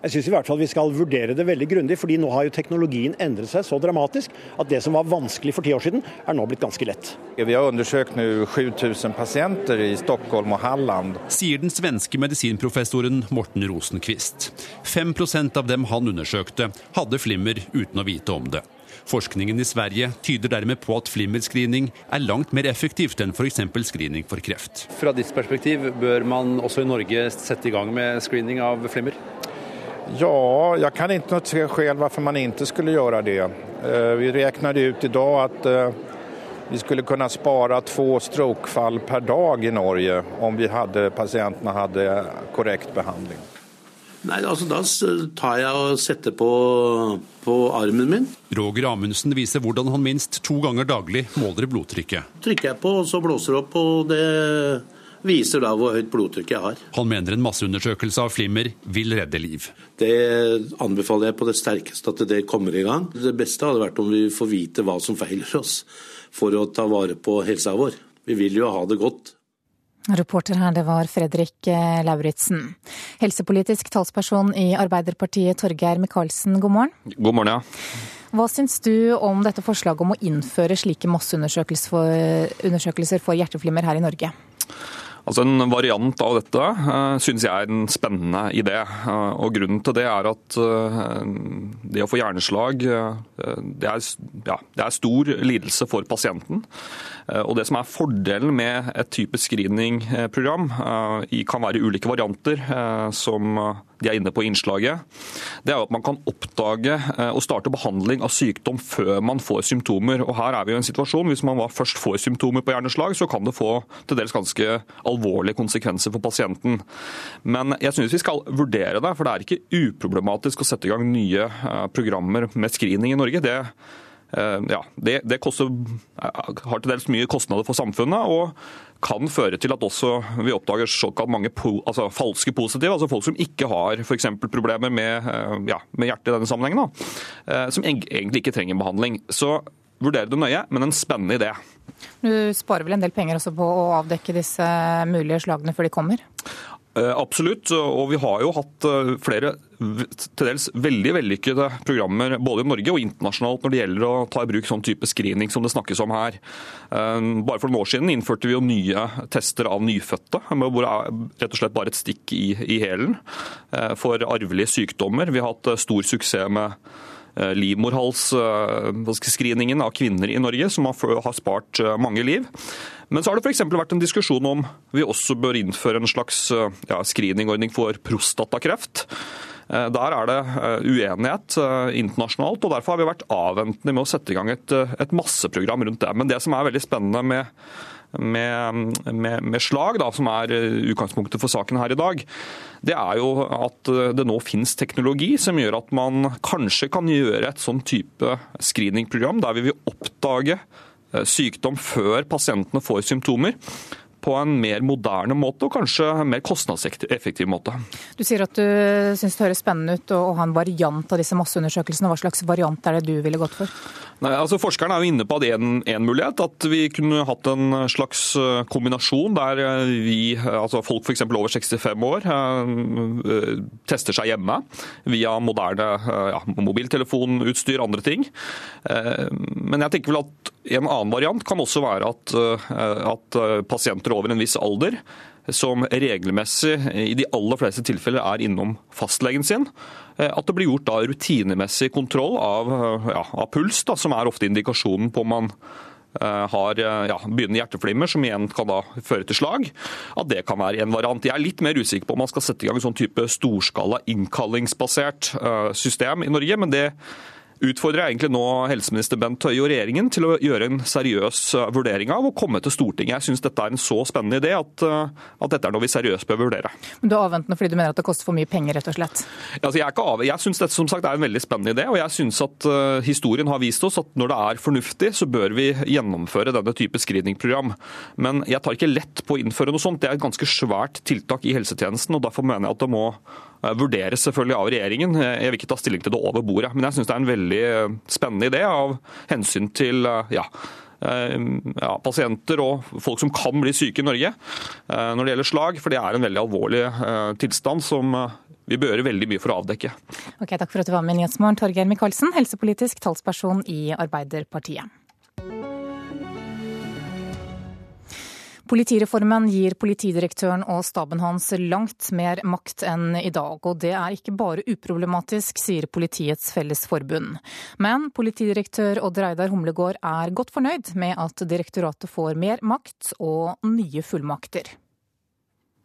Jeg syns i hvert fall vi skal vurdere det veldig grundig, fordi nå har jo teknologien endret seg så dramatisk at det som var vanskelig for ti år siden, er nå blitt ganske lett. Vi har undersøkt nå 7000 pasienter i Stockholm og Halland. Sier den svenske medisinprofessoren Morten Rosenquist. 5% av dem han undersøkte, hadde flimmer uten å vite om det. Forskningen i Sverige tyder dermed på at flimmerscreening er langt mer effektivt enn f.eks. screening for kreft. Fra ditt perspektiv, bør man også i Norge sette i gang med screening av flimmer? Ja, jeg kan ikke se själv hvorfor man ikke skulle gjøre det. Eh, vi regnet ut i dag at vi skulle kunne spare to strokefall per dag i Norge om vi hadde, pasientene hadde korrekt behandling. Nei, altså Da tar jeg og setter på, på armen min. Roger Amundsen viser hvordan han minst to ganger daglig måler blodtrykket. Trykker jeg på, og så blåser det opp, og det viser da hvor høyt blodtrykk jeg har. Han mener en masseundersøkelse av flimmer vil redde liv. Det anbefaler jeg på det sterkeste at det kommer i gang. Det beste hadde vært om vi får vite hva som feiler oss, for å ta vare på helsa vår. Vi vil jo ha det godt. Reporter her, det var Fredrik eh, Lauritzen. Helsepolitisk talsperson i Arbeiderpartiet, Torgeir Micaelsen, god morgen. God morgen, ja. Hva syns du om dette forslaget om å innføre slike masseundersøkelser for, hjerteflimmer her i Norge? Altså En variant av dette uh, synes jeg er en spennende idé. Uh, og Grunnen til det er at det å få hjerneslag det, er, ja, det er stor lidelse for pasienten. Og Det som er fordelen med et type screeningprogram, kan være ulike varianter, som de er inne på i innslaget, det er at man kan oppdage og starte behandling av sykdom før man får symptomer. Og Her er vi i en situasjon, Hvis man først får symptomer på hjerneslag, så kan det få til dels ganske alvorlige konsekvenser for pasienten. Men jeg synes vi skal vurdere det, for det er ikke uproblematisk å sette i gang nye programmer med screening i Norge. Det Eh, ja, det, det koster, eh, har til dels mye kostnader for samfunnet. og kan føre til at også vi oppdager såkalt mange po, altså falske positive, altså folk som ikke har f.eks. problemer med, eh, ja, med, hjertet i denne sammenhengen, da, som egentlig ikke trenger behandling. Så vurderer det nøye, men en spennende idé. Du sparer vel en del penger også på å avdekke disse mulige slagene før de kommer? Eh, absolutt, og vi har jo hatt eh, flere til dels veldig vellykkede programmer både i Norge og internasjonalt når det gjelder å ta i bruk sånn type screening som det snakkes om her. Eh, bare for noen år siden innførte vi jo nye tester av nyfødte, hvor det er rett og slett bare et stikk i, i hælen for arvelige sykdommer. Vi har hatt stor suksess med livmorhalsscreeningen av kvinner i Norge, som har spart mange liv. Men så har det f.eks. vært en diskusjon om vi også bør innføre en slags eh, ja, screeningordning for prostatakreft. Eh, der er det eh, uenighet internasjonalt, og derfor har vi vært avventende med å sette i gang et, et masseprogram rundt det. Men det som er veldig spennende med, med, med, med slag, da, som er utgangspunktet for saken her i dag, det er jo at det nå finnes teknologi som gjør at man kanskje kan gjøre et sånn type screeningprogram der vi vil oppdage Eh, sykdom før pasientene får symptomer på en mer moderne måte og kanskje en mer kostnadseffektiv måte. Du sier at du syns det høres spennende ut å ha en variant av disse masseundersøkelsene. Hva slags variant er det du ville gått for? Nei, altså Forskerne er jo inne på at en, mulighet, at vi kunne hatt en slags eh, kombinasjon der eh, vi, altså folk f.eks. over 65 år eh, tester seg hjemme via moderne ja, mobiltelefonutstyr, andre ting. Men jeg tenker vel at en annen variant kan også være at, at pasienter over en viss alder som regelmessig i de aller fleste tilfeller er innom fastlegen sin. Eh, at det blir gjort da rutinemessig kontroll av, eh, ja, av puls, da, som er ofte indikasjonen på om man eh, har ja, begynnende hjerteflimmer, som igjen kan da føre til slag. At det kan være en variant. Jeg er litt mer usikker på om man skal sette i gang en sånn type storskala innkallingsbasert system i Norge, men det utfordrer jeg egentlig nå helseminister Bent Høie og regjeringen til å gjøre en seriøs uh, vurdering av og komme til Stortinget. Jeg syns dette er en så spennende idé at, uh, at, dette er noe vi seriøst bør vurdere. Men Du er avventende fordi du mener at det koster for mye penger, rett og slett? Altså, jeg er av... Jeg syns dette som sagt er en veldig spennende idé, og jeg syns at uh, historien har vist oss at når det er fornuftig, så bør vi gjennomføre denne type screeningprogram. Men jeg tar ikke lett på å innføre noe sånt. Det er et ganske svært tiltak i helsetjenesten, og derfor mener jeg at det må Eh, vurderes selvfølgelig av regjeringen. Jeg vil ikke ta stilling til det over bordet. Men jeg syns det er en veldig eh, spennende idé av hensyn til eh, ja, ja, pasienter og folk som kan bli syke i Norge når det gjelder slag. For det er en veldig alvorlig tilstand som vi bør gjøre veldig mye for å avdekke. Ok, Takk for at du var med i Nyhetsmorgen, Torgeir Micaelsen, helsepolitisk talsperson i Arbeiderpartiet. Politireformen gir politidirektøren og staben hans langt mer makt enn i dag, og det er ikke bare uproblematisk, sier Politiets Fellesforbund. Men politidirektør Odd Reidar Humlegård er godt fornøyd med at direktoratet får mer makt og nye fullmakter.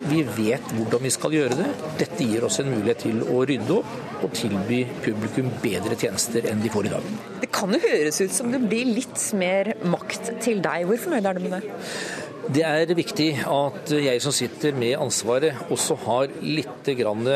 Vi vet hvordan vi skal gjøre det. Dette gir oss en mulighet til å rydde opp og tilby publikum bedre tjenester enn de får i dag. Det kan jo høres ut som det blir litt mer makt til deg. Hvor fornøyd er du med det? Det er viktig at jeg som sitter med ansvaret, også har litt grann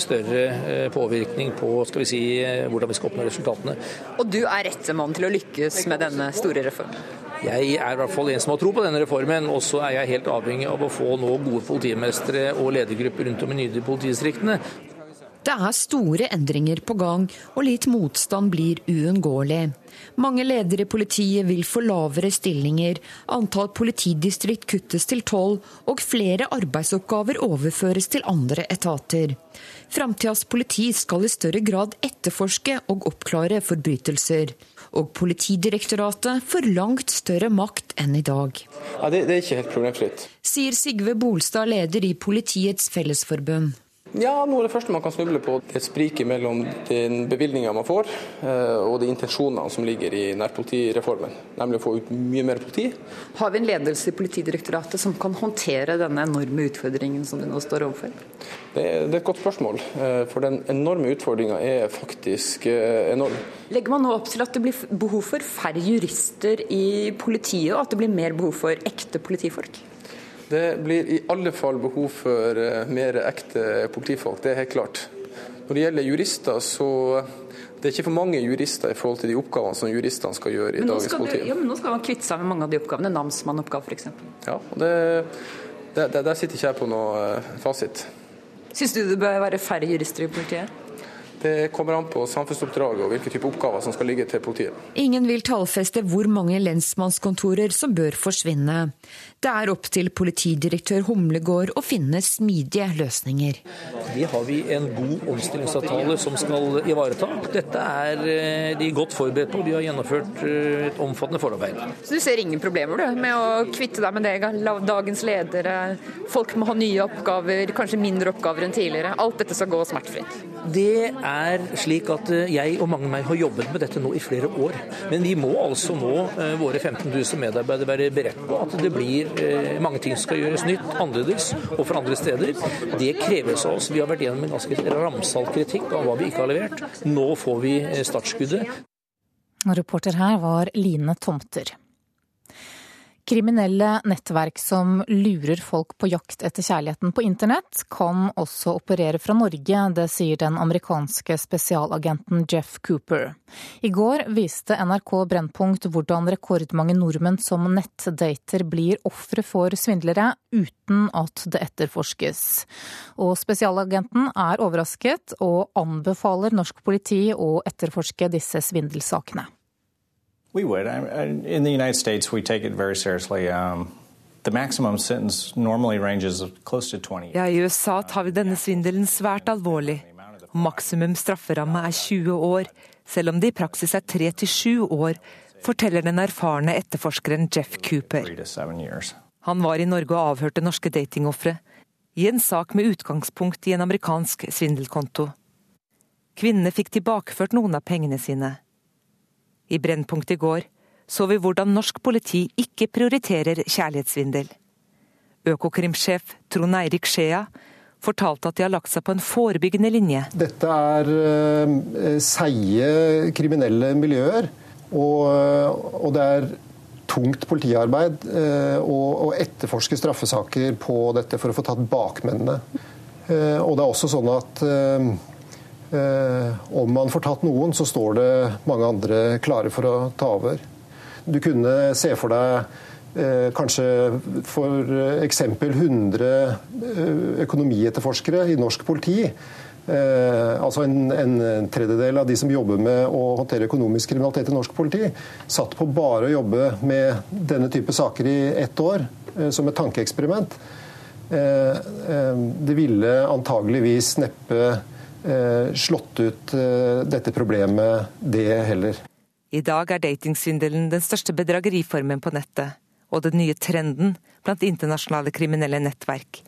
større eh, påvirkning på skal vi si, eh, hvordan vi skal oppnå resultatene. Og du er rette mann til å lykkes med denne store reformen? Jeg er i hvert fall en som har tro på denne reformen, og så er jeg helt avhengig av å få nå gode politimestre og ledergrupper rundt om i nye politidistriktene det er store endringer på gang, og litt motstand blir uunngåelig. Mange ledere i politiet vil få lavere stillinger, antall politidistrikt kuttes til tolv, og flere arbeidsoppgaver overføres til andre etater. Framtidas politi skal i større grad etterforske og oppklare forbrytelser. Og Politidirektoratet får langt større makt enn i dag. Ja, det, det er ikke helt problemfritt. Sier Sigve Bolstad, leder i Politiets Fellesforbund. Ja, noe av det første man kan snuble på, det spriket mellom den bevilgninga man får eh, og de intensjonene som ligger i nærpolitireformen, nemlig å få ut mye mer politi. Har vi en ledelse i Politidirektoratet som kan håndtere denne enorme utfordringen som de nå står overfor? Det det er et godt spørsmål, eh, for den enorme utfordringa er faktisk eh, enorm. Legger man nå opp til at det blir behov for færre jurister i politiet, og at det blir mer behov for ekte politifolk? Det blir i alle fall behov for eh, mer ekte politifolk, det er helt klart. Når det gjelder jurister, så det er ikke for mange jurister i forhold til de oppgavene som juristene skal gjøre i dagens politi. Ja, men nå skal man kvitte seg med mange av de oppgavene, namsmannoppgaver f.eks. Ja, og det, det, der sitter ikke jeg på noe eh, fasit. Syns du det bør være færre jurister i politiet? Det kommer an på samfunnsoppdraget og hvilke type oppgaver som skal ligge til politiet. Ingen vil tallfeste hvor mange lensmannskontorer som bør forsvinne. Det er opp til politidirektør Humlegård å finne smidige løsninger. Det har vi en god omstillingsavtale som skal ivareta. Dette er eh, de godt forberedt på. De har gjennomført eh, et omfattende forarbeid. Så du ser ingen problemer du, med å kvitte deg med det? Dagens ledere, folk må ha nye oppgaver, kanskje mindre oppgaver enn tidligere. Alt dette skal gå smertefritt? Det er slik at eh, jeg og mange med meg har jobbet med dette nå i flere år. Men vi må altså nå, våre 15 000 medarbeidere, være beredt på at det blir Eh, mange ting som skal gjøres nytt, annerledes og for andre steder. Det kreves av oss. Vi har vært gjennom en ganske ramsalt kritikk av hva vi ikke har levert. Nå får vi eh, startskuddet. Reporter her var Line Tomter. Kriminelle nettverk som lurer folk på jakt etter kjærligheten på internett, kan også operere fra Norge, det sier den amerikanske spesialagenten Jeff Cooper. I går viste NRK Brennpunkt hvordan rekordmange nordmenn som nettdater blir ofre for svindlere uten at det etterforskes. Og spesialagenten er overrasket og anbefaler norsk politi å etterforske disse svindelsakene. We would. In the United States, we take it very seriously. Um, the maximum sentence normally ranges close to 20 Ja, I USA tar vi denne svindelen svært alvorlig. Maksimum strafferamme er 20 år, selv om det i praksis er 3-7 år, forteller den erfarne etterforskeren Jeff Cooper. Han var i Norge og avhørte norske datingofre i en sak med utgangspunkt i en amerikansk svindelkonto. Kvinnene fikk tilbakeført noen av pengene sine. I Brennpunkt i går så vi hvordan norsk politi ikke prioriterer kjærlighetssvindel. Økokrimsjef Trond Eirik Skjea fortalte at de har lagt seg på en forebyggende linje. Dette er uh, seige kriminelle miljøer, og, uh, og, det er tungt politiarbeid uh, å etterforske straffesaker på dette for å få tatt bakmennene. og det er også sånn at Eh, om man får tatt noen, så står det mange andre klare for å ta over. Du kunne se for deg eh, kanskje for eksempel 100 eh, økonomietterforskere i norsk politi. altså en, en, tredjedel av de som jobber med å håndtere økonomisk kriminalitet i norsk politi, satt på bare å jobbe med denne type saker i ett år, som et tankeeksperiment. det ville antageligvis neppe Eh, slått ut eh, dette problemet, det heller. I dag er datingsvindelen den største bedrageriformen på nettet, og den nye trenden blant internasjonale kriminelle nettverk.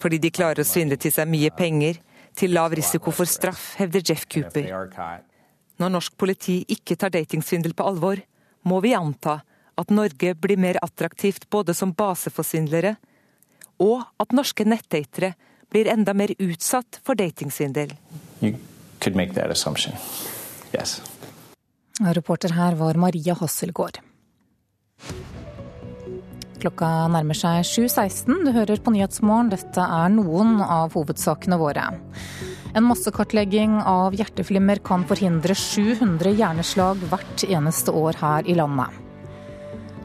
Fordi de klarer å svindle til seg mye penger, til lav risiko for straff, hevder Jeff Cooper. Når norsk politi ikke tar datingsvindel på alvor, må vi anta at Norge blir mer attraktivt både som base for svindlere og at norske nettdatere blir enda mer utsatt for datingsvindel. Yes. Reporter her var Maria Hasselgaard. Klokka nærmer seg 7.16. Du hører på Nyhetsmorgen. Dette er noen av hovedsakene våre. En massekartlegging av hjerteflimmer kan forhindre 700 hjerneslag hvert eneste år her i landet.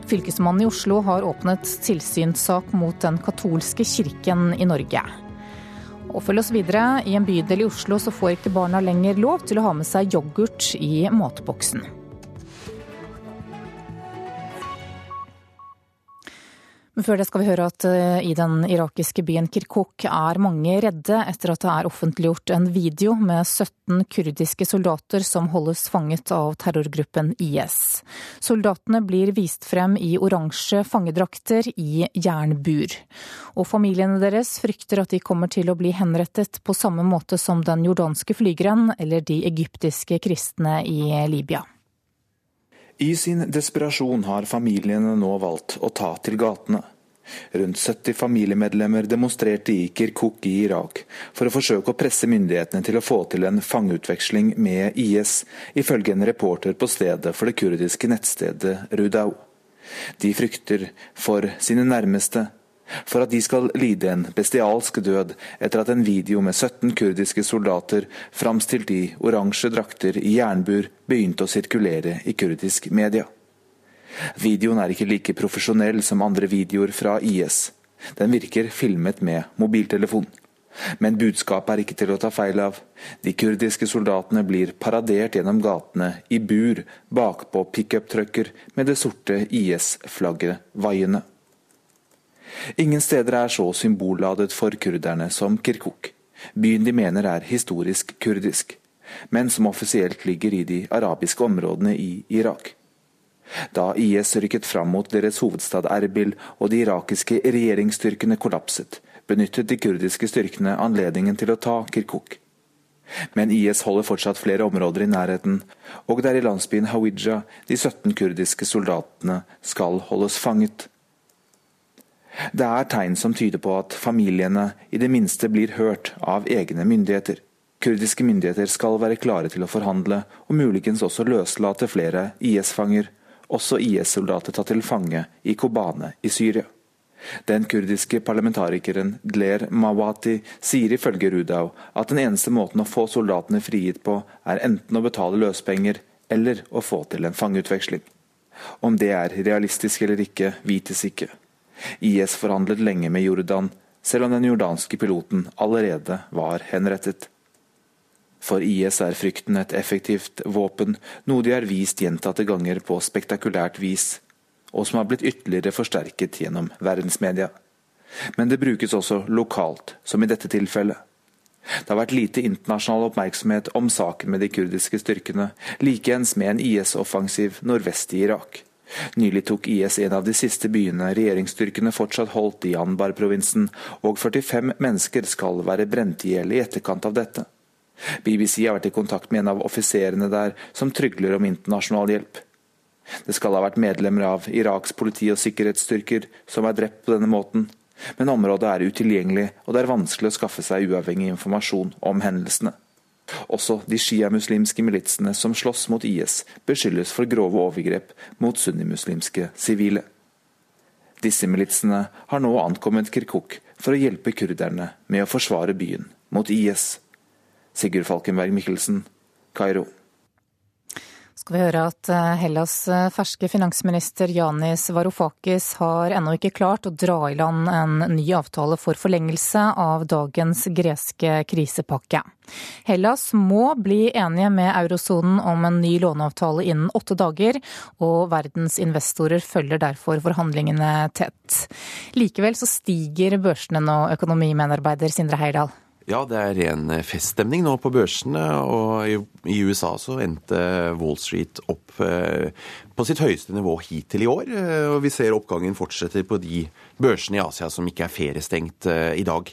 Fylkesmannen i Oslo har åpnet tilsynssak mot den katolske kirken i Norge. Og følg oss videre. I en bydel i Oslo så får ikke barna lenger lov til å ha med seg yoghurt i matboksen. Men før det skal vi høre at eh, i den irakiske byen Kirkuk er mange redde etter at det er offentliggjort en video med 17 kurdiske soldater som holdes fanget av terrorgruppen IS. Soldatene blir vist frem i oransje fangedrakter i jernbur. Og familiene deres frykter at de kommer til å bli henrettet på samme måte som den jordanske flygeren eller de egyptiske kristne i Libya. I sin desperasjon har familiene nå valgt å ta til gatene. Rundt 70 familiemedlemmer demonstrerte i Kirkuk i Irak for å forsøke å presse myndighetene til å få til en fangeutveksling med IS, ifølge en reporter på stedet for det kurdiske nettstedet Rudau. De frykter for sine nærmeste, for at de skal lide en bestialsk død etter at en video med 17 kurdiske soldater framstilt i oransje drakter i jernbur begynte å sirkulere i kurdisk media. Videoen er ikke like profesjonell som andre videoer fra IS. Den virker filmet med mobiltelefon. Men budskapet er ikke til å ta feil av. De kurdiske soldatene blir paradert gjennom gatene i bur bakpå pickuptrucker med det sorte IS-flagget vaiende. Ingen steder er så symbolladet for kurderne som Kirkuk, byen de mener er historisk kurdisk, men som offisielt ligger i de arabiske områdene i Irak. Da IS rykket fram mot deres hovedstad Erbil og de irakiske regjeringsstyrkene kollapset, benyttet de kurdiske styrkene anledningen til å ta Kirkuk. Men IS holder fortsatt flere områder i nærheten, og det er i landsbyen Hawija de 17 kurdiske soldatene skal holdes fanget. Det er tegn som tyder på at familiene i det minste blir hørt av egne myndigheter. Kurdiske myndigheter skal være klare til å forhandle, og muligens også løslate flere IS-fanger, også IS-soldater tatt til fange i Kobane i Syria. Den kurdiske parlamentarikeren Dler Mawati sier ifølge Rudau at den eneste måten å få soldatene frigitt på, er enten å betale løspenger eller å få til en fangeutveksling. Om det er realistisk eller ikke, vites ikke. IS forhandlet lenge med Jordan, selv om den jordanske piloten allerede var henrettet. For IS er frykten et effektivt våpen, noe de har vist gjentatte ganger på spektakulært vis og som har blitt ytterligere forsterket gjennom verdensmedia. Men det brukes også lokalt, som i dette tilfellet. Det har vært lite internasjonal oppmerksomhet om saken med de kurdiske styrkene, likeens med en IS-offensiv nordvest i Irak. Nylig tok IS en av de siste byene regjeringsstyrkene fortsatt holdt i Anbar-provinsen, og 45 mennesker skal være brent i hjel i etterkant av dette. BBC har vært i kontakt med en av offiserene der, som trygler om internasjonal hjelp. Det skal ha vært medlemmer av Iraks politi og sikkerhetsstyrker som er drept på denne måten, men området er utilgjengelig, og det er vanskelig å skaffe seg uavhengig informasjon om hendelsene. Også de sjiamuslimske militsene som slåss mot IS, beskyldes for grove overgrep mot sunnimuslimske sivile. Disse militsene har nå ankommet Kirkuk for å hjelpe kurderne med å forsvare byen mot IS. Sigurd Falkenberg Mikkelsen, Kairo skal vi høre at eh, Hellas eh, ferske finansminister Janis Varoufakis har ennå ikke klart å dra i land en ny avtale for forlengelse av dagens greske krisepakke. Hellas må bli enige med eurosonen om en ny låneavtale innen åtte dager, og verdens investorer følger derfor forhandlingene tett. Likevel så stiger børsene nå, økonomimedarbeider Sindre Heirdal. Ja, det er ren eh, feststemning nå på børsene. Og i USA så endte Wall Street opp eh, på sitt høyeste nivå hittil i år. Eh, og vi ser oppgangen fortsetter på de børsene i Asia som ikke er feriestengt i dag.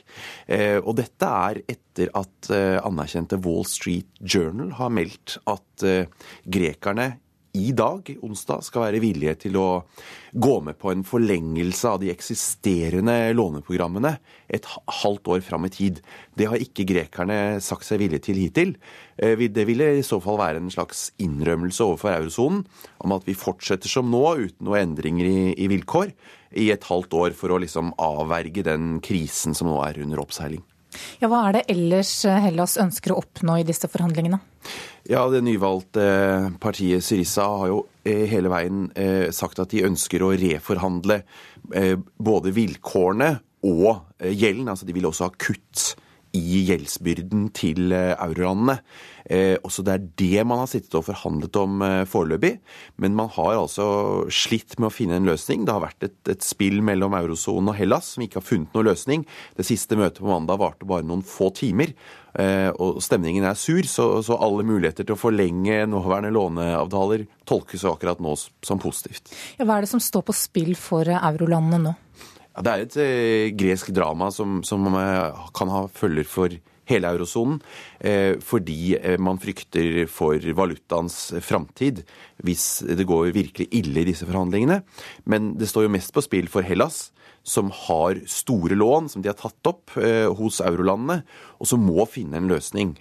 Og dette er etter at anerkjente Wall Street Journal har meldt at grekerne i dag, onsdag, skal være villige til å gå med på en forlengelse av de eksisterende låneprogrammene et halvt år fram i tid. Det har ikke grekerne sagt seg villige til hittil. Eh, det ville i så fall være en slags innrømmelse overfor eurosonen om at vi fortsetter som nå, uten noen endringer i, vilkår, i et halvt år for å liksom avverge den krisen som nå er under oppseiling. Ja, Hva er det ellers Hellas ønsker å oppnå i disse forhandlingene? Ja, Det nyvalgte partiet Syrissa har jo eh, hele veien eh, sagt at de ønsker å reforhandle eh, både vilkårene og gjelden. Altså de vil også ha kutt i gjeldsbyrden til eurolandene. Eh, også det er det man har sittet og forhandlet om eh, foreløpig. Men man har altså slitt med å finne en løsning. Det har vært et, et spill mellom eurosonen og Hellas som ikke har funnet noen løsning. Det siste møtet på mandag varte bare noen få timer. Eh, og stemningen er sur, så, så, alle muligheter til å forlenge nåværende låneavtaler tolkes jo akkurat nå som positivt. Ja, hva er det som står på spill for eurolandene nå? Ja, det er et eh, gresk drama som, som eh, kan ha følger for hele eurosonen, eh, fordi eh, man frykter for valutaens framtid hvis det går virkelig ille i disse forhandlingene. Men det står jo mest på spill for Hellas, som har store lån som de har tatt opp eh, hos eurolandene, og som må finne en løsning.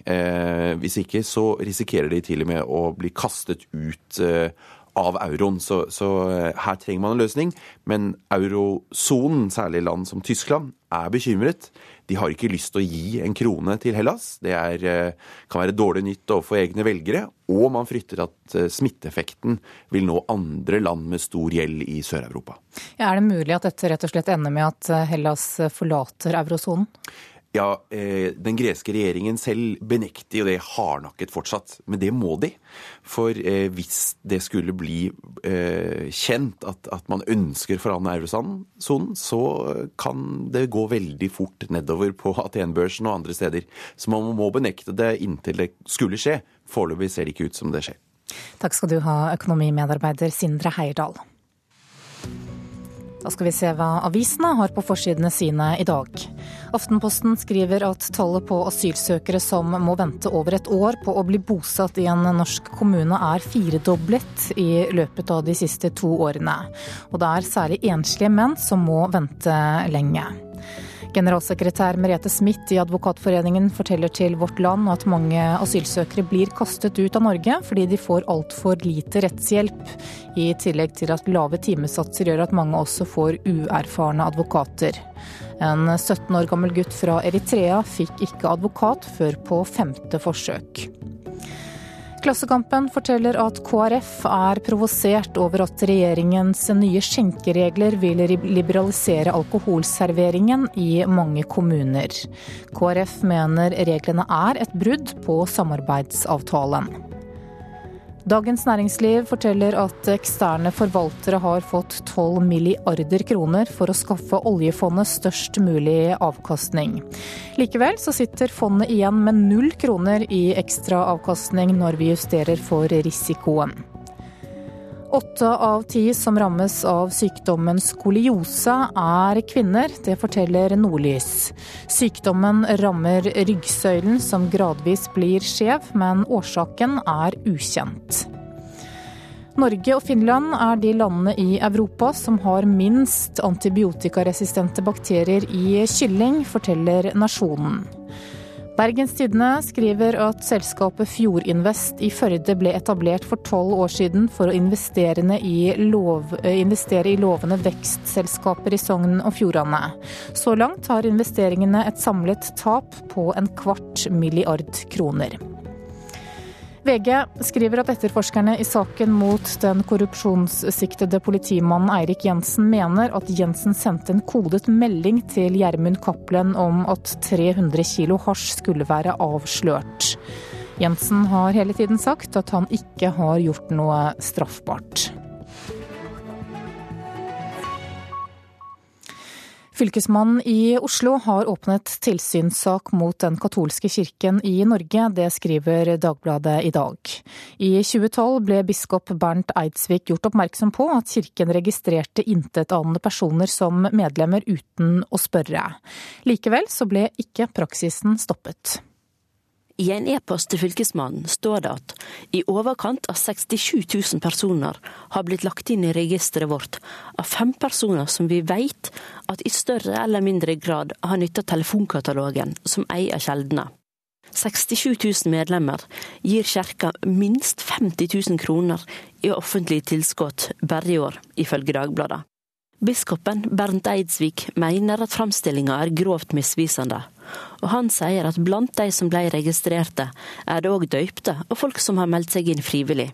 Hvis ikke så risikerer de til og med å bli kastet ut av euroen. Så, så her trenger man en løsning. Men eurosonen, særlig land som Tyskland, er bekymret. De har ikke lyst til å gi en krone til Hellas. Det er, kan være dårlig nytt overfor egne velgere. Og man frykter at smitteeffekten vil nå andre land med stor gjeld i Sør-Europa. Ja, er det mulig at dette rett og slett ender med at Hellas forlater eurosonen? Ja, eh, Den greske regjeringen selv benekter jo det hardnakket fortsatt. Men det må de. For eh, hvis det skulle bli eh, kjent at, man ønsker å forandre eurosonen, så kan det gå veldig fort nedover på Atenbørsen og andre steder. Så man må benekte det inntil det skulle skje. Foreløpig ser det ikke ut som det skjer. Takk skal du ha, økonomimedarbeider Sindre Heierdal. Da skal vi se hva avisene har på forsidene sine i dag. Aftenposten skriver at tallet på asylsøkere som må vente over et år på å bli bosatt i en norsk kommune er firedoblet i løpet av de siste to årene. Og det er særlig enslige menn som må vente lenge. Generalsekretær Merete Smith i Advokatforeningen forteller til Vårt Land at mange asylsøkere blir kastet ut av Norge fordi de får altfor lite rettshjelp, i tillegg til at lave timesatser gjør at mange også får uerfarne advokater. En 17 år gammel gutt fra Eritrea fikk ikke advokat før på femte forsøk. Klassekampen forteller at KrF er provosert over at regjeringens nye skjenkeregler vil liberalisere alkoholserveringen i mange kommuner. KrF mener reglene er et brudd på samarbeidsavtalen. Dagens Næringsliv forteller at eksterne forvaltere har fått 12 milliarder kroner for å skaffe oljefondet størst mulig avkastning. Likevel så sitter fondet igjen med null kroner i ekstra avkastning når vi justerer for risikoen. Åtte av ti som rammes av sykdommen skoliose er kvinner, det forteller Nordlys. Sykdommen rammer ryggsøylen som gradvis blir skjev, men årsaken er ukjent. Norge og Finland er de landene i Europa som har minst antibiotikaresistente bakterier i kylling, forteller Nasjonen. Bergens Tidende skriver at selskapet Fjordinvest i Førde ble etablert for tolv år siden for å i, lov, eh, investere i lovende vekstselskaper i Sogn og Fjordane. Så langt har investeringene et samlet tap på en kvart milliard kroner. VG skriver at etterforskerne i saken mot den korrupsjonssiktede politimannen Eirik Jensen mener at Jensen sendte en kodet melding til Gjermund Cappelen om at 300 kilo hasj skulle være avslørt. Jensen har hele tiden sagt at han ikke har gjort noe straffbart. Fylkesmannen i Oslo har åpnet tilsynssak mot den katolske kirken i Norge. Det skriver Dagbladet i dag. I 2012 ble biskop Bernt Eidsvik gjort oppmerksom på at kirken registrerte intetanende personer som medlemmer uten å spørre. Likevel så ble ikke praksisen stoppet. I en e-post til fylkesmannen står det at i overkant av 67 000 personer har blitt lagt inn i registeret vårt av fem personer som vi vet at i større eller mindre grad har nytta telefonkatalogen som eier kjeldene. 67 000 medlemmer gir kirka minst 50 000 kroner i offentlige tilskudd bare i år, ifølge Dagbladet. Biskopen Bernt Eidsvik mener at framstillinga er grovt misvisende, og han sier at blant de som ble registrerte, er det òg døypte og folk som har meldt seg inn frivillig.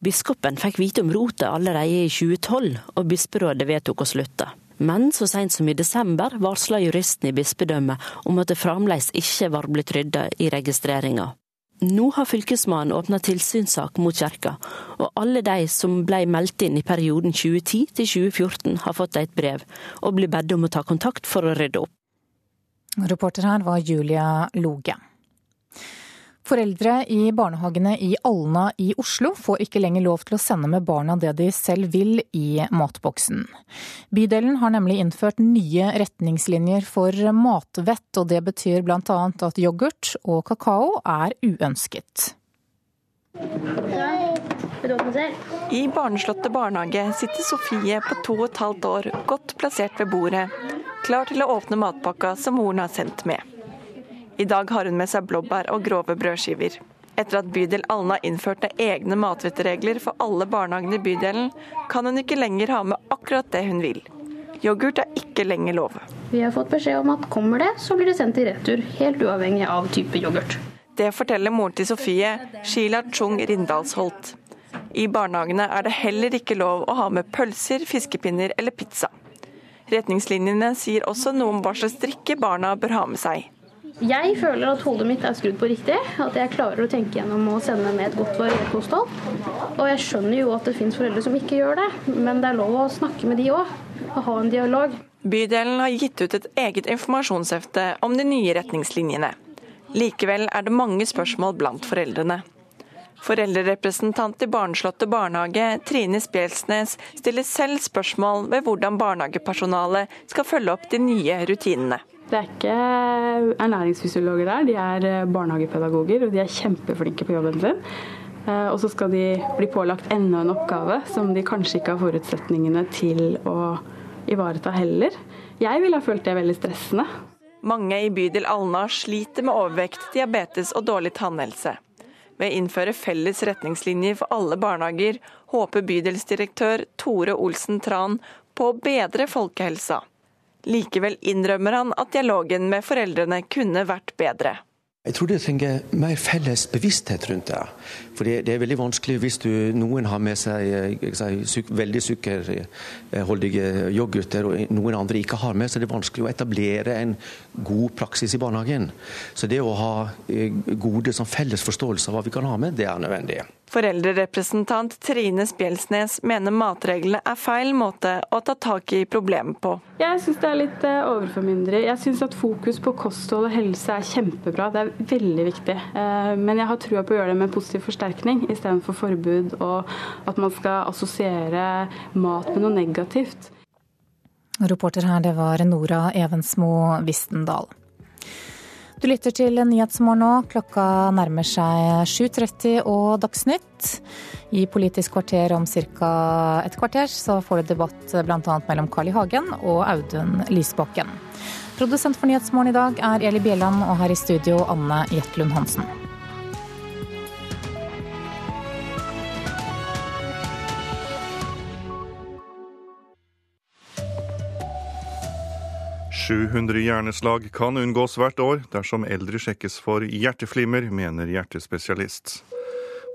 Biskopen fikk vite om rotet allerede i 2012, og bisperådet vedtok å slutte. Men så seint som i desember varsla juristen i bispedømmet om at det fremdeles ikke var blitt rydda i registreringa. Nå har fylkesmannen åpna tilsynssak mot kirka, og alle de som ble meldt inn i perioden 2010 til 2014 har fått et brev, og blir bedt om å ta kontakt for å rydde opp. Reporter her var Julia Loge. Foreldre i barnehagene i Alna i Oslo får ikke lenger lov til å sende med barna det de selv vil i matboksen. Bydelen har nemlig innført nye retningslinjer for matvett, og det betyr bl.a. at yoghurt og kakao er uønsket. I Barneslottet barnehage sitter Sofie på to og et halvt år godt plassert ved bordet, klar til å åpne matpakka som moren har sendt med. I dag har hun med seg blåbær og grove brødskiver. Etter at bydel Alna innførte egne matvetteregler for alle barnehagene i bydelen, kan hun ikke lenger ha med akkurat det hun vil. Yoghurt er ikke lenger lov. Vi har fått beskjed om at kommer det, så blir det sendt i retur, helt uavhengig av type yoghurt. Det forteller moren til Sofie, Sheila Chung Rindalsholt. I barnehagene er det heller ikke lov å ha med pølser, fiskepinner eller pizza. Retningslinjene sier også noe om hva slags drikke barna bør ha med seg. Jeg føler at hodet mitt er skrudd på riktig, at jeg klarer å tenke gjennom å sende med et godt variert kosthold. Og jeg skjønner jo at det finnes foreldre som ikke gjør det, men det er lov å snakke med de òg. Og ha en dialog. Bydelen har gitt ut et eget informasjonshefte om de nye retningslinjene. Likevel er det mange spørsmål blant foreldrene. Foreldrerepresentant i Barneslottet barnehage, Trine Spjelsnes, stiller selv spørsmål ved hvordan barnehagepersonalet skal følge opp de nye rutinene. Det er ikke ernæringsfysiologer der, de er barnehagepedagoger og de er kjempeflinke på jobben sin. Eh, og så skal de bli pålagt enda en oppgave som de kanskje ikke har forutsetningene til å ivareta heller. Jeg ville ha følt det veldig stressende. Mange i bydel Alna sliter med overvekt, diabetes og dårlig tannhelse. Ved å innføre felles retningslinjer for alle barnehager, håper bydelsdirektør Tore Olsen Tran på å bedre folkehelsa. Likevel innrømmer han at dialogen med foreldrene kunne vært bedre. Jeg tror det trenger mer felles bevissthet rundt det. For det, er veldig vanskelig hvis du, noen har med seg si, syk, veldig sukkerholdige yoghurter, og noen andre ikke har med, så det er vanskelig å etablere en god praksis i barnehagen. Så det å ha gode sånn, felles forståelse av hva vi kan ha med, det er nødvendig. Foreldrerepresentant Trine Spjelsnes mener matreglene er feil måte å ta tak i problemet på. Jeg syns det er litt overformynderi. Jeg syns at fokus på kosthold og helse er kjempebra. Det er veldig viktig. Men jeg har trua på å gjøre det med positiv forsterkning istedenfor forbud, og at man skal assosiere mat med noe negativt. Reporter her, det var Nora Evensmo Vistendal. Du lytter til Nyhetsmorgen nå. Klokka nærmer seg 7.30 og Dagsnytt. I Politisk kvarter om ca. et kvarter så får du debatt bl.a. mellom Carl I. Hagen og Audun Lysbakken. Produsent for Nyhetsmorgen i dag er Eli Bjelland, og her i studio Anne Jetlund Hansen. «700 hjerneslag kan unngås hvert år dersom eldre sjekkes for hjerteflimmer, mener hjertespesialist.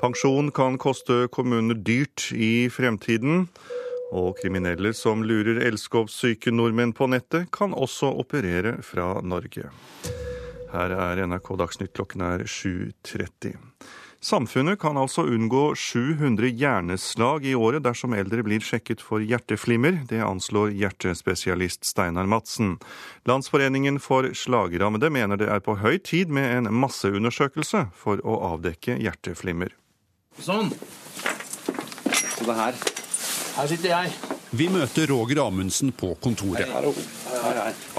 Pensjon kan koste kommunene dyrt i fremtiden. Og kriminelle som lurer elskovssyke nordmenn på nettet, kan også operere fra Norge. Her er NRK Dagsnytt klokken er 7.30. Samfunnet kan altså unngå 700 hjerneslag i året dersom eldre blir sjekket for hjerteflimmer. Det anslår hjertespesialist Steinar Madsen. Landsforeningen for slagrammede mener det er på høy tid med en masseundersøkelse for å avdekke hjerteflimmer. Sånn. Så det her. Her sitter jeg. Vi møter Roger Amundsen på kontoret.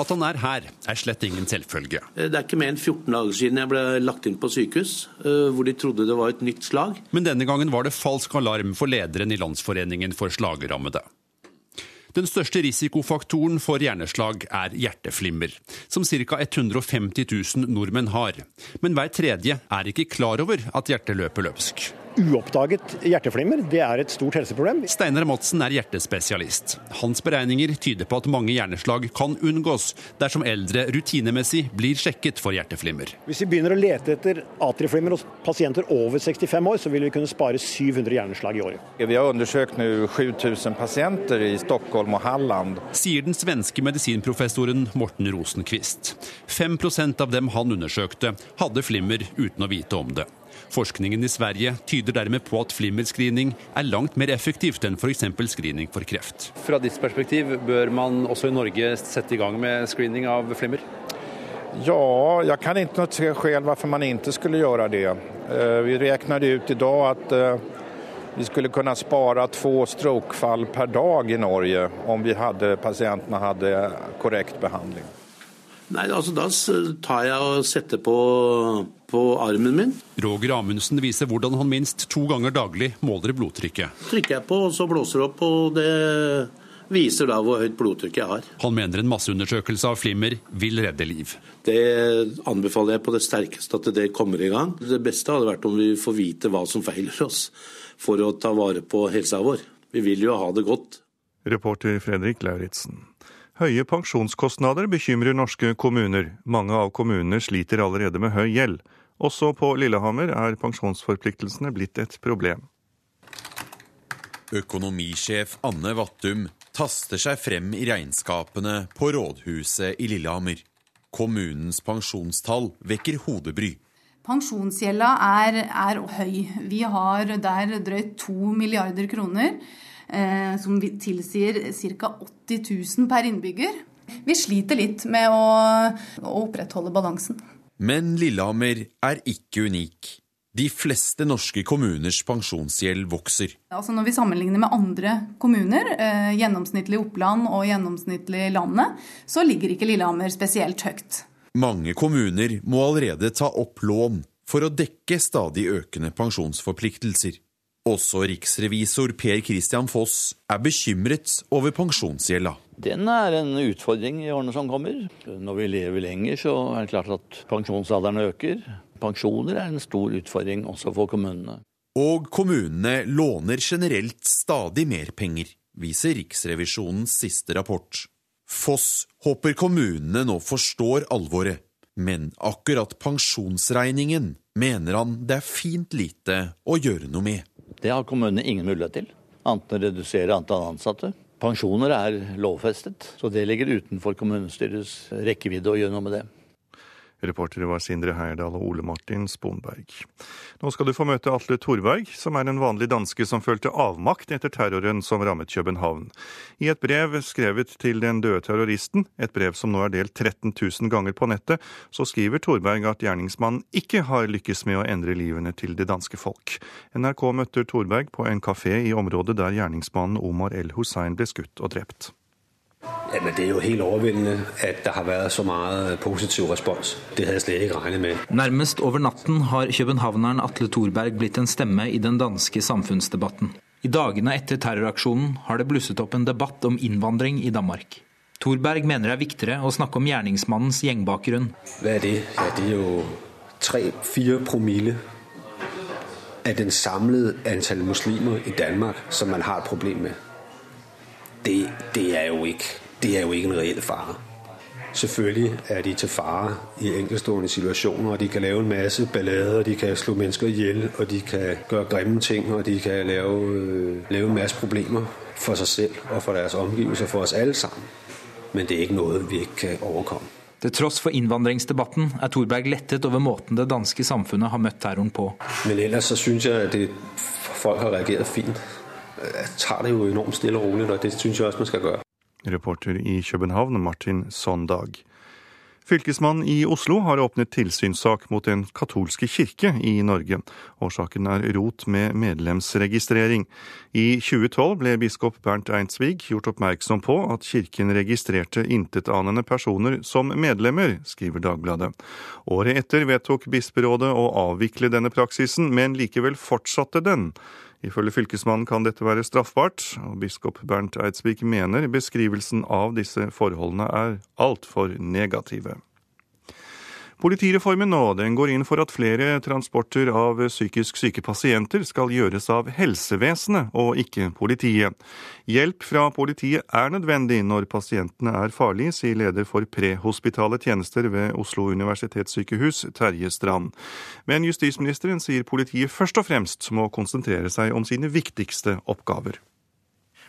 At han er her, er slett ingen selvfølge. Det er ikke mer enn 14 dager siden jeg ble lagt inn på sykehus, hvor de trodde det var et nytt slag. Men denne gangen var det falsk alarm for lederen i Landsforeningen for slagrammede. Den største risikofaktoren for hjerneslag er hjerteflimmer, som ca. 150 000 nordmenn har. Men hver tredje er ikke klar over at hjertet løper løpsk. Uoppdaget hjerteflimmer det er et stort helseproblem. Steinar Madsen er hjertespesialist. Hans beregninger tyder på at mange hjerneslag kan unngås dersom eldre rutinemessig blir sjekket for hjerteflimmer. Hvis vi begynner å lete etter atrieflimmer hos pasienter over 65 år, så vil vi kunne spare 700 hjerneslag i året. Vi har undersøkt nå 7000 pasienter i Stockholm og Halland. Sier den svenske medisinprofessoren Morten Rosenquist. 5% av dem han undersøkte, hadde flimmer uten å vite om det. Forskningen i Sverige tyder dermed på at flimmerscreening er langt mer effektivt enn f.eks. screening for kreft. Fra ditt perspektiv, bør man også i Norge sette i gang med screening av flimmer? Ja, jeg kan ikke se selv hvorfor man ikke skulle gjøre det. Vi regnet ut i dag at vi skulle kunne spare to strokefall per dag i Norge om vi hadde, pasientene hadde korrekt behandling. Nei, altså Da tar jeg og setter på, på armen min. Roger Amundsen viser hvordan han minst to ganger daglig måler blodtrykket. Trykker jeg på, og så blåser det opp, og det viser da hvor høyt blodtrykk jeg har. Han mener en masseundersøkelse av flimmer vil redde liv. Det anbefaler jeg på det sterkeste at det kommer i gang. Det beste hadde vært om vi får vite hva som feiler oss, for å ta vare på helsa vår. Vi vil jo ha det godt. Reporter Fredrik Lauritzen. Høye pensjonskostnader bekymrer norske kommuner. Mange av kommunene sliter allerede med høy gjeld. Også på Lillehammer er pensjonsforpliktelsene blitt et problem. Økonomisjef Anne Vattum taster seg frem i regnskapene på rådhuset i Lillehammer. Kommunens pensjonstall vekker hodebry. Pensjonsgjelda er, er høy. Vi har der drøyt to milliarder kroner, som tilsier ca. 80 000 per innbygger. Vi sliter litt med å, å opprettholde balansen. Men Lillehammer er ikke unik. De fleste norske kommuners pensjonsgjeld vokser. Altså når vi sammenligner med andre kommuner, eh, gjennomsnittlig Oppland og gjennomsnittlig landet, så ligger ikke Lillehammer spesielt høyt. Mange kommuner må allerede ta opp lån for å dekke stadig økende pensjonsforpliktelser. Også riksrevisor Per Christian Foss er bekymret over pensjonsgjelda. Den er en utfordring i årene som kommer. Når vi lever lenger, så er det klart at pensjonsalderen øker. Pensjoner er en stor utfordring også for kommunene. Og kommunene låner generelt stadig mer penger, viser Riksrevisjonens siste rapport. Foss håper kommunene nå forstår alvoret, men akkurat pensjonsregningen mener han det er fint lite å gjøre noe med. Det har kommunene ingen mulighet til, annet enn å redusere antall ansatte. Pensjoner er lovfestet, så det ligger utenfor kommunestyrets rekkevidde å gjøre noe med det. Reportere var Sindre Heierdal og Ole Martin Sponberg. Nå skal du få møte Atle Thorberg, som er en vanlig danske som følte avmakt etter terroren som rammet København. I et brev skrevet til den døde terroristen, et brev som nå er delt 13 000 ganger på nettet, så skriver Thorberg at gjerningsmannen ikke har lykkes med å endre livene til det danske folk. NRK møtte Thorberg på en kafé i området der gjerningsmannen Omar El Hussein ble skutt og drept. Jamen, det er jo helt overveldende at det har vært så mye positiv respons. Det hadde jeg slett ikke regnet med. Nærmest over natten har københavneren Atle Thorberg blitt en stemme i den danske samfunnsdebatten. I dagene etter terroraksjonen har det blusset opp en debatt om innvandring i Danmark. Thorberg mener det er viktigere å snakke om gjerningsmannens gjengbakgrunn. Hva er det? Ja, det er jo tre-fire promille av den samlede antall muslimer i Danmark som man har et problem med det, det, er jo ikke, det er jo ikke en reell fare. Selvfølgelig er de til fare i enkeltstående situasjoner, og de kan lave en masse ballader, de kan slå mennesker ihjel, og de kan gjøre grimme ting, og de kan lave, øh, lave en masse problemer for seg selv og for deres omgivelser, for oss alle sammen. Men det er ikke noe vi ikke kan overkomme. Til tross for innvandringsdebatten er Thorberg lettet over måten det danske samfunnet har møtt terroren på. Men ellers så syns jeg at folk har reagert fint tar det jo enormt stille og rolig, og det syns jeg også man skal gjøre. Reporter i København, Martin Sondag. Fylkesmannen i Oslo har åpnet tilsynssak mot Den katolske kirke i Norge. Årsaken er rot med medlemsregistrering. I 2012 ble biskop Bernt Einsvig gjort oppmerksom på at kirken registrerte intetanende personer som medlemmer, skriver Dagbladet. Året etter vedtok bisperådet å avvikle denne praksisen, men likevel fortsatte den. Ifølge fylkesmannen kan dette være straffbart, og biskop Bernt Eidsvik mener beskrivelsen av disse forholdene er altfor negative. Politireformen nå, den går inn for at flere transporter av psykisk syke pasienter skal gjøres av helsevesenet og ikke politiet. Hjelp fra politiet er nødvendig når pasientene er farlige, sier leder for prehospitale tjenester ved Oslo universitetssykehus, Terje Strand. Men justisministeren sier politiet først og fremst må konsentrere seg om sine viktigste oppgaver.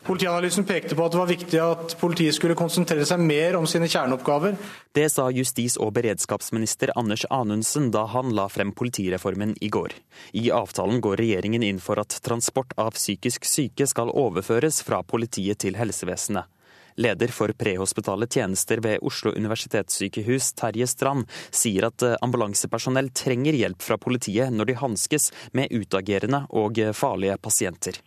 Politianalysen pekte på at det var viktig at politiet skulle konsentrere seg mer om sine kjerneoppgaver. Det sa justis- og beredskapsminister Anders Anundsen da han la frem politireformen i går. I avtalen går regjeringen inn for at transport av psykisk syke skal overføres fra politiet til helsevesenet. Leder for prehospitale tjenester ved Oslo universitetssykehus, Terje Strand, sier at ambulansepersonell trenger hjelp fra politiet når de hanskes med utagerende og farlige pasienter.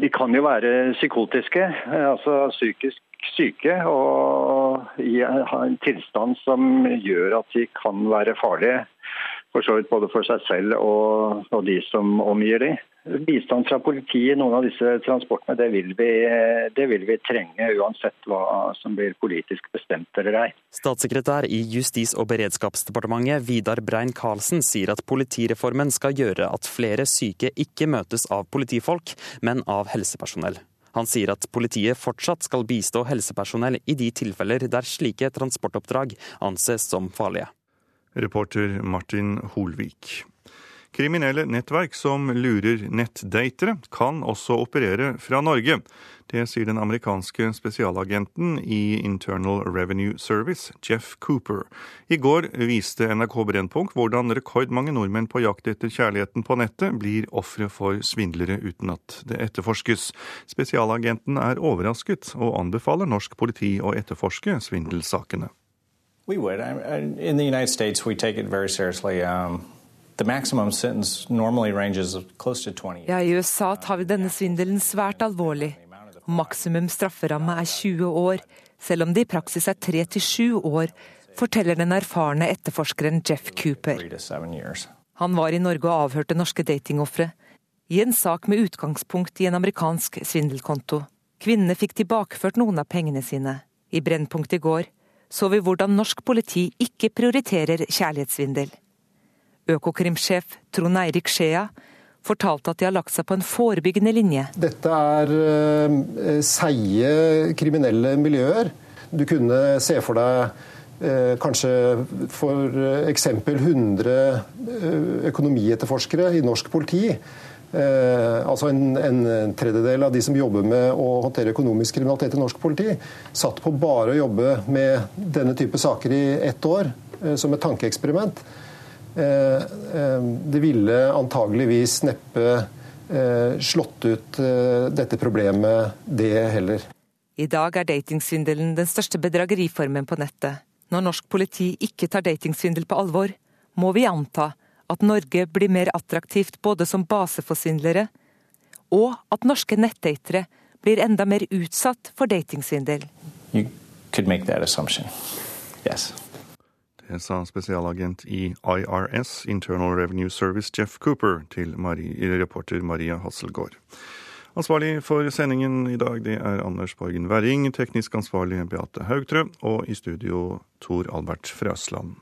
De kan jo være psykotiske, altså psykisk syke, og i en tilstand som gjør at de kan være farlige. For så vidt både for seg selv og de som omgir dem. Bistand fra politiet i noen av disse transportene, det vil, vi, det vil vi trenge uansett hva som blir politisk bestemt eller ei. Statssekretær i Justis- og beredskapsdepartementet Vidar Brein-Karlsen sier at politireformen skal gjøre at flere syke ikke møtes av politifolk, men av helsepersonell. Han sier at politiet fortsatt skal bistå helsepersonell i de tilfeller der slike transportoppdrag anses som farlige. Reporter Martin Holvik. Kriminelle nettverk som lurer nettdatere, kan også operere fra Norge. Det sier den amerikanske spesialagenten i Internal Revenue Service, Jeff Cooper. I går viste NRK Brennpunkt hvordan rekordmange nordmenn på jakt etter kjærligheten på nettet blir ofre for svindlere uten at det etterforskes. Spesialagenten er overrasket, og anbefaler norsk politi å etterforske svindelsakene. We would. In the United States, we take it very seriously. Um... Ja, I USA tar vi denne svindelen svært alvorlig. Maksimum strafferamme er 20 år, selv om det i praksis er 3-7 år, forteller den erfarne etterforskeren Jeff Cooper. Han var i Norge og avhørte norske datingofre. I en sak med utgangspunkt i en amerikansk svindelkonto. Kvinnene fikk tilbakeført noen av pengene sine. I Brennpunkt i går så vi hvordan norsk politi ikke prioriterer kjærlighetssvindel. Økokrimsjef Trond Eirik Skjea fortalte at de har lagt seg på en forebyggende linje. Dette er eh, seige kriminelle miljøer. Du kunne se for deg eh, kanskje eksempel 100 uh, økonomietterforskere i norsk politi. altså en, en, tredjedel av de som jobber med å håndtere økonomisk kriminalitet i norsk politi, satt på bare å jobbe med denne type saker i ett år, som et tankeeksperiment. Eh, eh, det ville antageligvis neppe eh, slått ut dette problemet, det heller. I dag er datingsvindelen den største bedrageriformen på nettet. Når norsk politi ikke tar datingsvindel på alvor, må vi anta at Norge blir mer attraktivt både som base for svindlere, og at norske nettdatere blir enda mer utsatt for datingsvindel. You could make that assumption. Yes. Sa spesialagent i IRS, Internal Revenue Service, Jeff Cooper, til Marie, reporter Maria Hasselgaard. Ansvarlig for sendingen i dag det er Anders Borgen Werring, teknisk ansvarlig Beate Haugtrø, og i studio Tor Albert Frøsland.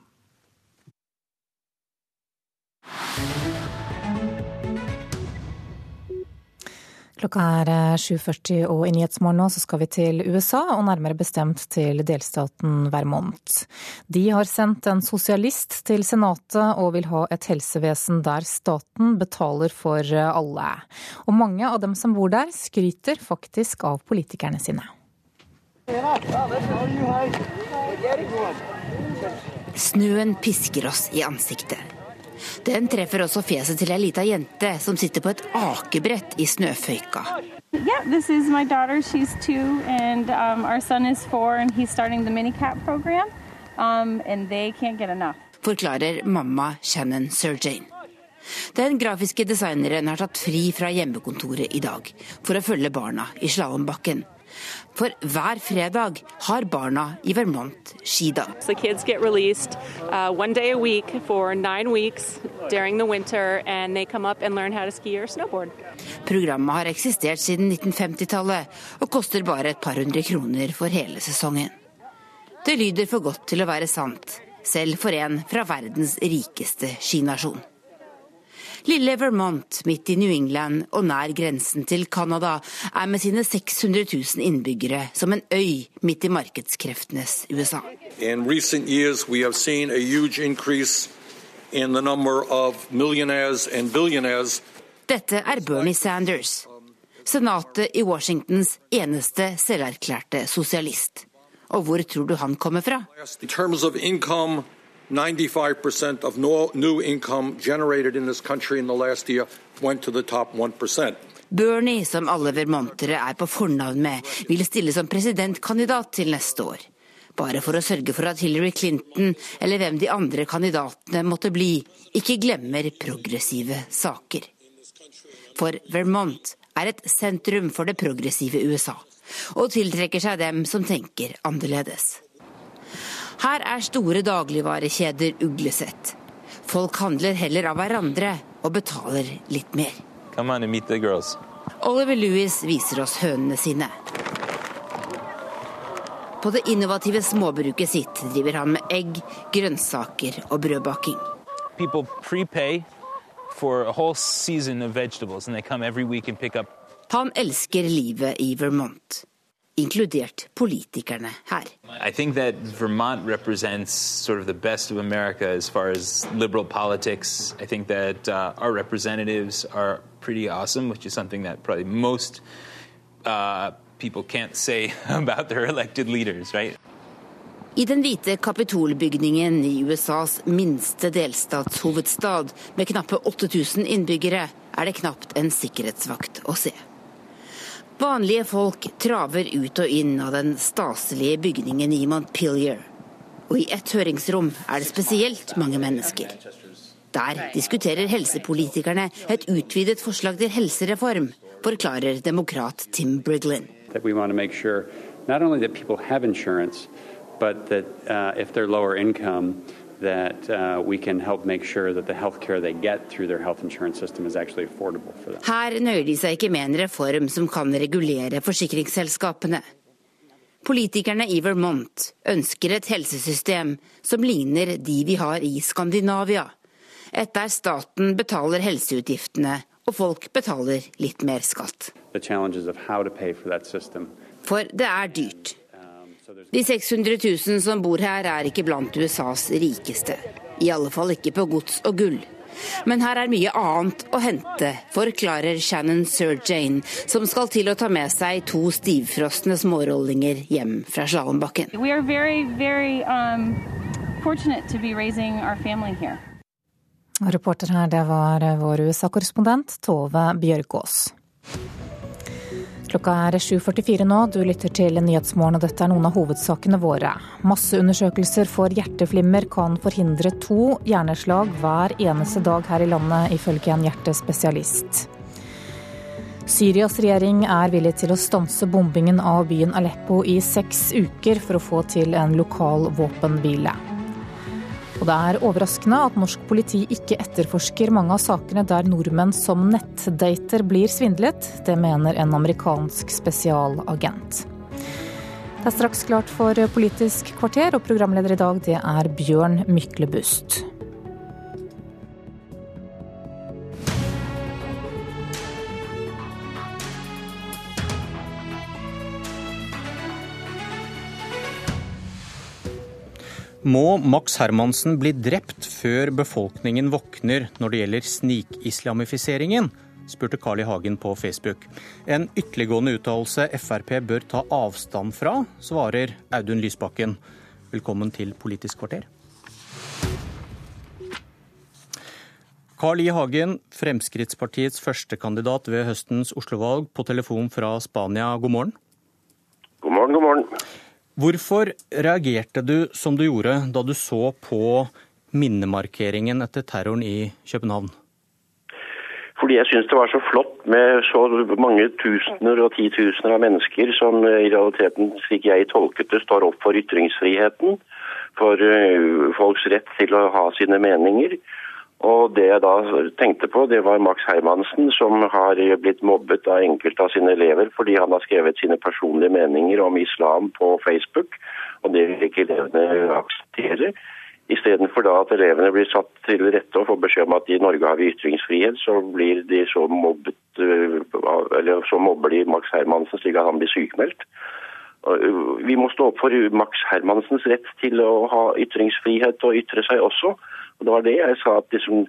Klokka er 7.40 eh, og i Nyhetsmorgen nå så skal vi til USA, og nærmere bestemt til delstaten Vermont. De har sendt en sosialist til Senatet og vil ha et helsevesen der staten betaler for eh, alle. Og mange av dem som bor der, skryter faktisk av politikerne sine. Snøen pisker oss i ansiktet. Den treffer også fjeset til ei lita jente som sitter på et akebrett i snøføyka. Yeah, this is my daughter. She's two, and um, our son is four, and he's starting the minicap program. Um, and they can't get enough. Forklarer mamma Shannon Sir-Jane. Den grafiske designeren har tatt fri fra hjemmekontoret i dag for å følge barna i slalåmbakken. For hver fredag har barna i Vermont skidag. So released uh, one day a week weeks winter, and they come up and learn how to ski or snowboard. Programmet har eksistert siden 1950-tallet og koster bare et par hundre kroner for hele sesongen. Det lyder for godt til å være sant, selv for en fra verdens rikeste skinasjon. Lille Vermont midt i New England og nær grensen til Canada er med sine 600 000 innbyggere som en øy midt i markedskreftenes USA. In recent years we have seen a huge increase in the number of millionaires and billionaires. Dette er Bernie Sanders, senatet i Washingtons eneste selverklærte sosialist. Og hvor tror du han kommer fra? In terms of income, 95% of new income generated in this country in the last year went to the top 1%. Bernie, som alle vermontere er på fornavn med, vil stille som presidentkandidat til neste år. Bare for å sørge for at Hillary Clinton, eller hvem de andre kandidatene måtte bli, ikke glemmer progressive saker. For Vermont er et sentrum for det progressive USA, og tiltrekker seg dem som tenker annerledes. Her er store dagligvarekjeder uglesett. Folk handler heller av hverandre og betaler litt mer. Come on and meet the girls. Oliver Lewis viser oss hønene sine. På det innovative småbruket sitt driver han med egg, grønnsaker og brødbaking. People prepay for a whole season of vegetables and they come every week and pick up Han elsker livet i Vermont, inkludert politikerne her. I think that Vermont represents sort of the best of America as far as liberal politics. I think that uh, our representatives are pretty awesome, which is something that probably most uh, people can't say [laughs] about their elected leaders, right? I den hvite kapitolbygningen i USAs minste delstatshovedstad med knappe 8000 innbyggere er det knapt en sikkerhetsvakt å se. Vanlige folk traver ut og inn av den staselige bygningen i Montpelier. Og i ett høringsrom er det spesielt mange mennesker. Der diskuterer helsepolitikerne et utvidet forslag til helsereform, forklarer demokrat Tim Briglin. Sure not only that people have insurance, but that uh, if they're lower income, that uh, we can help make sure that the health care they get through their health insurance system is actually affordable for them. Her nøyer de seg ikke med en reform som kan regulere forsikringsselskapene. Politikerne i Vermont ønsker et helsesystem som ligner de vi har i Skandinavia. Et der staten betaler helseutgiftene og folk betaler litt mer skatt. For det er dyrt. De 600 000 som bor her er ikke blant USAs rikeste. I alle fall ikke på gods og gull. Men her er mye annet å hente, forklarer Shannon Sir Jane, som skal til å ta med seg to stivfrosne smårollinger hjem fra slalåmbakken. Um, Reporter her, det var vår USA-korrespondent Tove Bjørgaas. Klokka er 7.44 nå, du lytter til Nyhetsmorgen og dette er noen av hovedsakene våre. Masseundersøkelser for hjerteflimmer kan forhindre to hjerneslag hver eneste dag her i landet, ifølge en hjertespesialist. Syrias regjering er villig til å stanse bombingen av byen Aleppo i seks uker for å få til en lokal våpenhvile. Og det er overraskende at norsk politi ikke etterforsker mange av sakene der nordmenn som nettdater blir svindlet. Det mener en amerikansk spesialagent. Det er straks klart for Politisk kvarter, og programleder i dag det er Bjørn Myklebust. Må Max Hermansen bli drept før befolkningen våkner når det gjelder snikislamifiseringen? spurte Carl I. Hagen på Facebook. En ytterliggående uttalelse Frp bør ta avstand fra, svarer Audun Lysbakken. Velkommen til Politisk kvarter. Carl I. Hagen, Fremskrittspartiets førstekandidat ved høstens Oslo-valg, på telefon fra Spania. God morgen. God morgen, god morgen. Hvorfor reagerte du som du gjorde da du så på minnemarkeringen etter terroren i København? Fordi jeg syns det var så flott med så mange tusener og titusener av mennesker som i realiteten, slik jeg tolket det, står opp for ytringsfriheten. For eh, folks rett til å ha sine meninger. Og det jeg da tenkte på, det var Max Hermansen, som har blitt mobbet av enkelte av sine elever fordi han har skrevet sine personlige meninger om islam på Facebook. Og det vil ikke elevene akseptere. Istedenfor da at elevene blir satt til rette og får beskjed om at i Norge har vi ytringsfrihet, så blir de så mobbet, øh, eller så mobber de Max Hermansen slik at han blir sykemeldt. Vi må stå opp for Max Hermansens rett til å ha ytringsfrihet og ytre seg også. Og Det var det jeg sa, at liksom,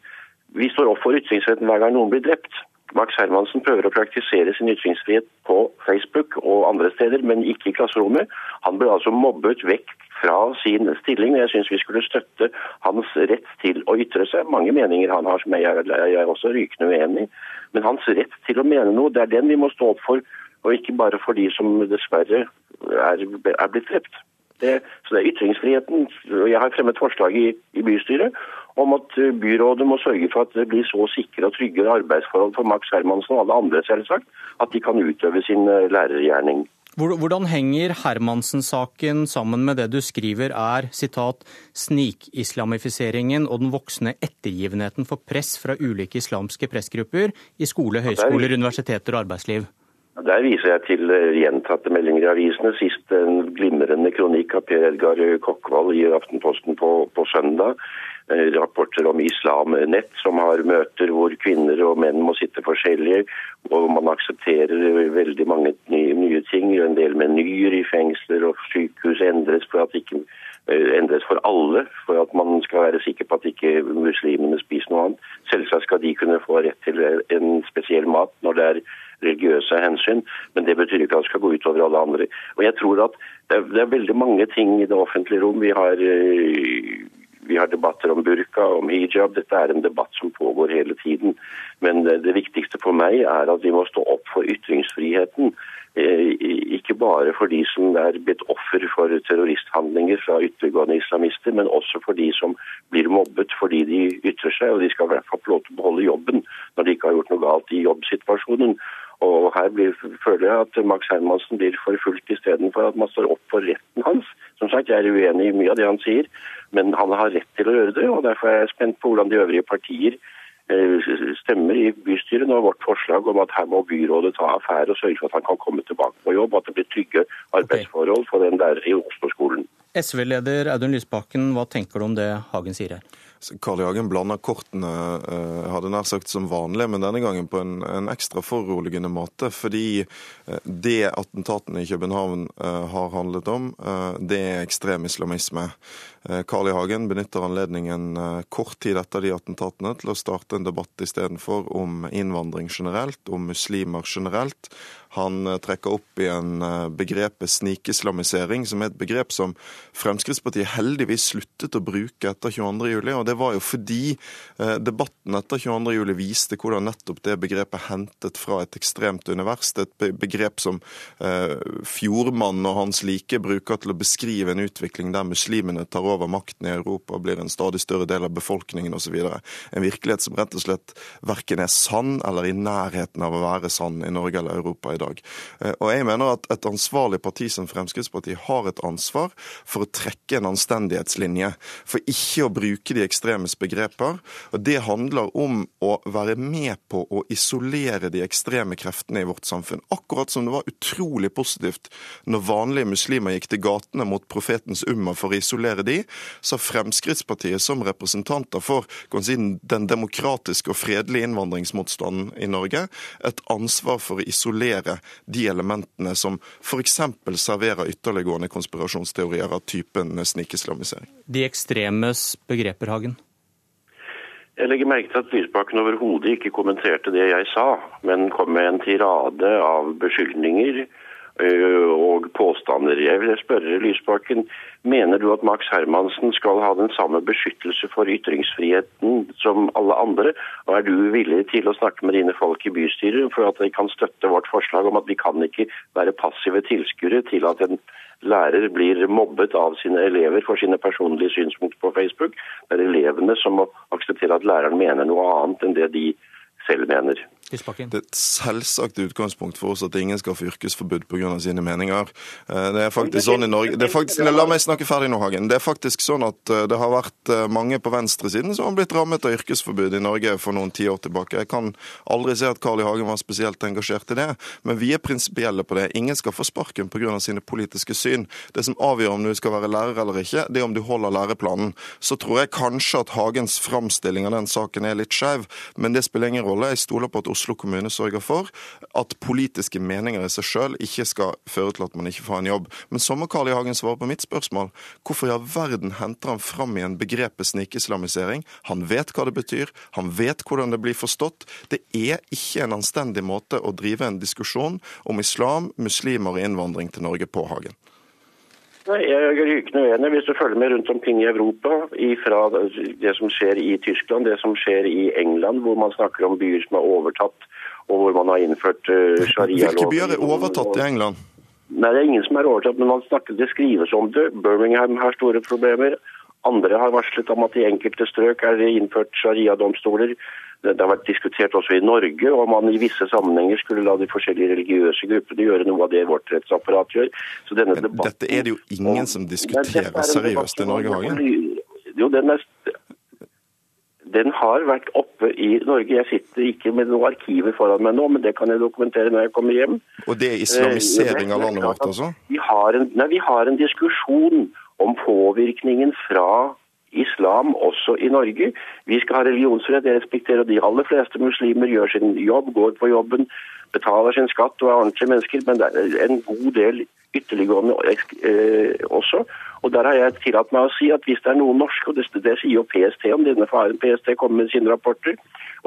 vi står opp for ytringsfriheten hver gang noen blir drept. Max Hermansen prøver å praktisere sin ytringsfrihet på Facebook og andre steder, men ikke i klasserommet. Han ble altså mobbet vekk fra sin stilling. Jeg syns vi skulle støtte hans rett til å ytre seg. Mange meninger han har som jeg er også rykende uenig i. Men hans rett til å mene noe, det er den vi må stå opp for, og ikke bare for de som dessverre er, er blitt drept. Det, så det er ytringsfriheten. Jeg har fremmet forslag i, i bystyret om at eh, byrådet må sørge for at det blir så sikre og trygge arbeidsforhold for Max Hermansen og alle andre selvsagt, at de kan utøve sin eh, lærergjerning. Hvordan henger Hermansen-saken sammen med det du skriver er sitat, snikislamifiseringen og den voksende ettergivenheten for press fra ulike islamske pressgrupper i skole, høyskoler, universiteter og arbeidsliv? Der viser jeg til eh, gjentatte meldinger i avisene. Sist en glimrende kronikk av Per Edgar Kokkvold i Aftenposten på, på søndag. Eh, rapporter om Islam Nett, som har møter hvor kvinner og menn må sitte forskjellige. Og man aksepterer veldig mange nye, nye ting. En del menyer i fengsler og sykehus endres for at ikke eh, endres for alle, for at man skal være sikker på at ikke muslimene spiser noe annet. Selvsagt skal de kunne få rett til en spesiell mat når det er religiøse hensyn, men det betyr ikke at det skal gå utover alle andre. Og jeg tror at det er, det er veldig mange ting i det offentlige rom. Vi har, eh, vi har debatter om burka, om hijab. Dette er en debatt som pågår hele tiden. Men det, viktigste for meg er at vi må stå opp for ytringsfriheten. Eh, ikke bare for de som er blitt offer for terroristhandlinger fra ytterliggående islamister, men også for de som blir mobbet fordi de ytrer seg. Og de skal i hvert fall få lov til å beholde jobben når de ikke har gjort noe galt i jobbsituasjonen. Og her blir, føler jeg at Max Hermansen blir forfulgt istedenfor at man står opp for retten hans. Som sagt, Jeg er uenig i mye av det han sier, men han har rett til å gjøre det. og Derfor er jeg spent på hvordan de øvrige partier eh, stemmer i bystyret nå vårt forslag om at her må byrådet ta affære og sørge for at han kan komme tilbake på jobb, og at det blir trygge arbeidsforhold for den der i Oslo-skolen. SV-leder Audun Lysbakken, hva tenker du om det Hagen sier her? Hagen blander kortene eh, hadde nær sagt som vanlig, men denne gangen på en, en ekstra foruroligende måte. Fordi eh, det attentatene i København eh, har handlet om, det er ekstrem islamisme. Carl I. Hagen benytter anledningen kort tid etter de attentatene til å starte en debatt istedenfor om innvandring generelt, om muslimer generelt. Han trekker opp igjen begrepet snikislamisering, som er et begrep som Fremskrittspartiet heldigvis sluttet å bruke etter 22.07. Og det var jo fordi eh, debatten etter 22.07 viste hvordan nettopp det begrepet hentet fra et ekstremt univers. Det er et begrep som eh, Fjordmann og hans like bruker til å beskrive en utvikling der muslimene tar over makten i Europa, blir en stadig større del av befolkningen osv. En virkelighet som rett og slett verken er sann eller i nærheten av å være sann i Norge eller Europa i dag. Eh, og jeg mener at et ansvarlig parti som Fremskrittspartiet har et ansvar for å trekke en anstendighetslinje, for ikke å bruke de ekstreme ekstremes begreper. og Det handler om å være med på å isolere de ekstreme kreftene i vårt samfunn. Akkurat som det var utrolig positivt når vanlige muslimer gikk til gatene mot profetens umma for å isolere de, så har Fremskrittspartiet som representanter for si, den demokratiske og fredelige innvandringsmotstanden i Norge et ansvar for å isolere de elementene som f.eks. serverer ytterliggående konspirasjonsteorier av typen snikislamisering. De ekstremes begreper, Hagen? Jeg legger merke til at Lysbakken overhodet ikke kommenterte det jeg sa, men kom med en tirade av beskyldninger og påstander. Jeg vil spørre Lysbakken, mener du at Max Hermansen skal ha den samme beskyttelse for ytringsfriheten som alle andre? Og er du villig til å snakke med dine folk i bystyret for at de kan støtte vårt forslag om at vi kan ikke være passive tilskuere til at en lærer blir mobbet av sine elever for sine personlige synspunkter på Facebook. Det er elevene som må akseptere at læreren mener noe annet enn det de selv mener. Det er et selvsagt utgangspunkt for oss at ingen skal få yrkesforbud pga. sine meninger. Eh, det er faktisk sånn i Norge det er faktisk, La meg snakke ferdig nå, Hagen. Det er faktisk sånn at eh, det har vært eh, mange på venstresiden som har blitt rammet av yrkesforbud i Norge for noen tiår tilbake. Jeg kan aldri se at Carl I. Hagen var spesielt engasjert i det, men vi er prinsipielle på det. Ingen skal få sparken pga. sine politiske syn. Det som avgjør om du skal være lærer eller ikke, det er om du holder læreplanen. Så tror jeg kanskje at Hagens framstilling av den saken er litt skeiv, men det spiller ingen rolle. Jeg stoler på at Oslo kommune sørger for at politiske meninger i seg sjøl ikke skal føre til at man ikke får en jobb. Men så må Carl I. Hagen svare på mitt spørsmål. Hvorfor i all verden henter han fram igjen begrepet snikislamisering? Han vet hva det betyr, han vet hvordan det blir forstått. Det er ikke en anstendig måte å drive en diskusjon om islam, muslimer og innvandring til Norge på, Hagen. Nei, Jeg er rykende uenig. Hvis du følger med rundt omkring i Europa, fra det som skjer i Tyskland, det som skjer i England, hvor man snakker om byer som er overtatt, og hvor man har innført uh, Hvilke byer er overtatt i England? Nei, Det er ingen som er overtatt, men man snakker, det skrives om det. Birmingham har store problemer. Andre har varslet om at i enkelte strøk er det innført sharia-domstoler. Det har vært diskutert også i Norge om man i visse sammenhenger skulle la de forskjellige religiøse gruppene gjøre noe av det vårt rettsapparat gjør. Så denne Men debatten, dette er det jo ingen som diskuterer seriøst i Norge, Hagen? Jo, den, er, den har vært oppe i Norge. Jeg sitter ikke med noen arkiver foran meg nå, men det kan jeg dokumentere når jeg kommer hjem. Og det er islamisering av landet vårt, altså? Vi har, en, nei, vi har en diskusjon om påvirkningen fra islam også i Norge. Vi skal ha religionsfrihet, jeg respekterer de aller fleste muslimer gjør sin jobb, går på jobben, betaler sin skatt og er ordentlige mennesker, men det er en god del ytterliggående eh, også. Og Der har jeg tillatt meg å si at hvis det er noen norske, og det, det sier jo PST om denne faren, PST kommer med sine rapporter,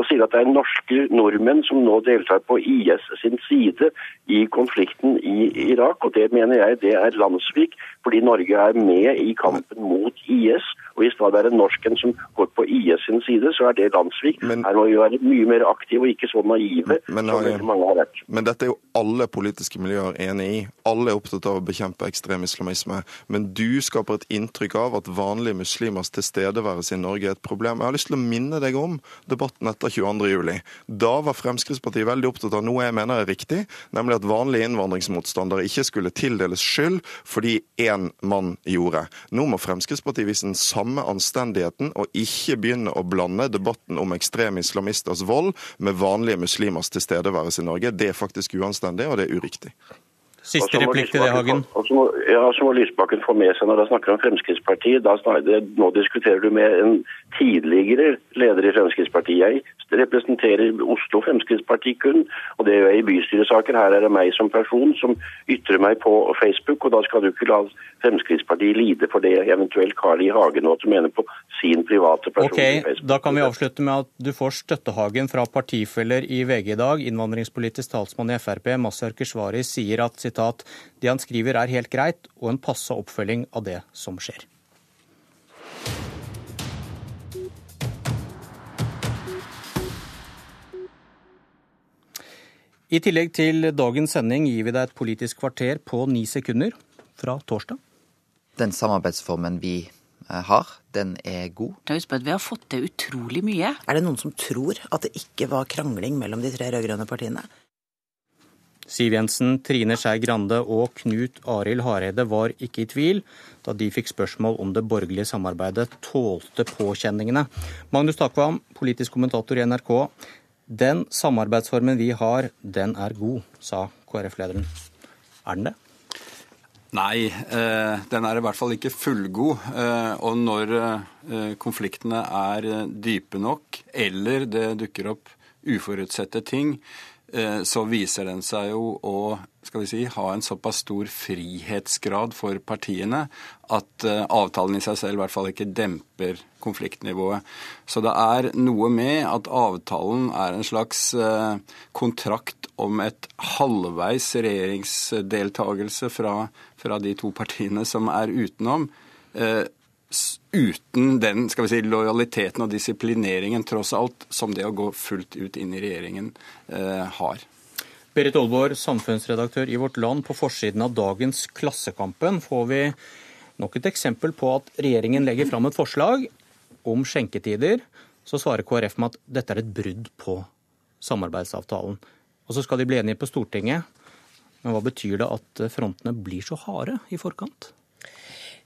og sier at det er norske nordmenn som nå deltar på IS sin side i konflikten i Irak. og Det mener jeg det er landssvik, fordi Norge er med i kampen mot IS. Og hvis det er en norsken som går på IS sin side, så er det landssvik. Her må vi være mye mer aktive og ikke så naive men, som veldig mange vært. Men dette er jo alle politiske miljøer enig i. Alle er opptatt av å bekjempe ekstrem islamisme. Men du skaper et inntrykk av at vanlige muslimers tilstedeværelse i Norge er et problem. Jeg har lyst til å minne deg om debatten etter 22.07. Da var Fremskrittspartiet veldig opptatt av noe jeg mener er riktig, nemlig at vanlige innvandringsmotstandere ikke skulle tildeles skyld fordi én mann gjorde. Nå må Fremskrittspartiet vise den samme anstendigheten og ikke begynne å blande debatten om ekstreme islamisters vold med vanlige muslimers tilstedeværelse i Norge. Det er faktisk uanstendig, og det er uriktig. Siste replikk til det, Hagen. Må, ja, så må Lysbakken få med seg når han snakker om Fremskrittspartiet. Snakker, nå diskuterer du med en tidligere leder i Fremskrittspartiet. Jeg representerer Oslo Fremskrittsparti kun, og det gjør jeg i bystyresaker. Her er det meg som person som ytrer meg på Facebook, og da skal du ikke la Fremskrittspartiet lide for det eventuelt Carl I. Hagen nå mener på sin private person. Ok, Da kan vi avslutte med at du får støttehagen fra partifeller i VG i dag. Innvandringspolitisk talsmann i Frp, Masar Keshvari, sier at sitat, det han skriver er helt greit, og en passe oppfølging av det som skjer. I tillegg til dagens sending gir vi deg et politisk kvarter på ni sekunder fra torsdag. Den samarbeidsformen vi eh, har, den er god. Husk på at Vi har fått til utrolig mye. Er det noen som tror at det ikke var krangling mellom de tre rød-grønne partiene? Siv Jensen, Trine Skei Grande og Knut Arild Hareide var ikke i tvil da de fikk spørsmål om det borgerlige samarbeidet tålte påkjenningene. Magnus Takvam, politisk kommentator i NRK. Den samarbeidsformen vi har, den er god, sa KrF-lederen. Er den det? Nei, eh, den er i hvert fall ikke fullgod. Eh, og når eh, konfliktene er dype nok, eller det dukker opp uforutsette ting, så viser den seg jo å skal vi si, ha en såpass stor frihetsgrad for partiene at eh, avtalen i seg selv i hvert fall ikke demper konfliktnivået. Så det er noe med at avtalen er en slags eh, kontrakt om et halvveis regjeringsdeltagelse fra, fra de to partiene som er utenom uten den skal vi si, lojaliteten og disiplineringen tross alt som det å gå fullt ut inn i regjeringen eh, har. Berit Aalborg, samfunnsredaktør i Vårt Land. På forsiden av dagens Klassekampen får vi nok et eksempel på at regjeringen legger fram et forslag om skjenketider. Så svarer KrF med at dette er et brudd på samarbeidsavtalen. Og så skal de bli enige på Stortinget. Men hva betyr det at frontene blir så harde i forkant?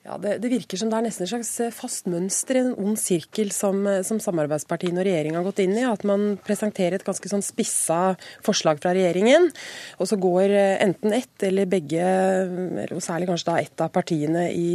Ja, det, det, virker som det er nesten et slags eh, fast mønster, en ond sirkel som, eh, som samarbeidspartiene og regjeringa har gått inn i. At man presenterer et ganske sånn spissa forslag fra regjeringen, og så går eh, enten ett eller begge, eller særlig kanskje da ett av partiene i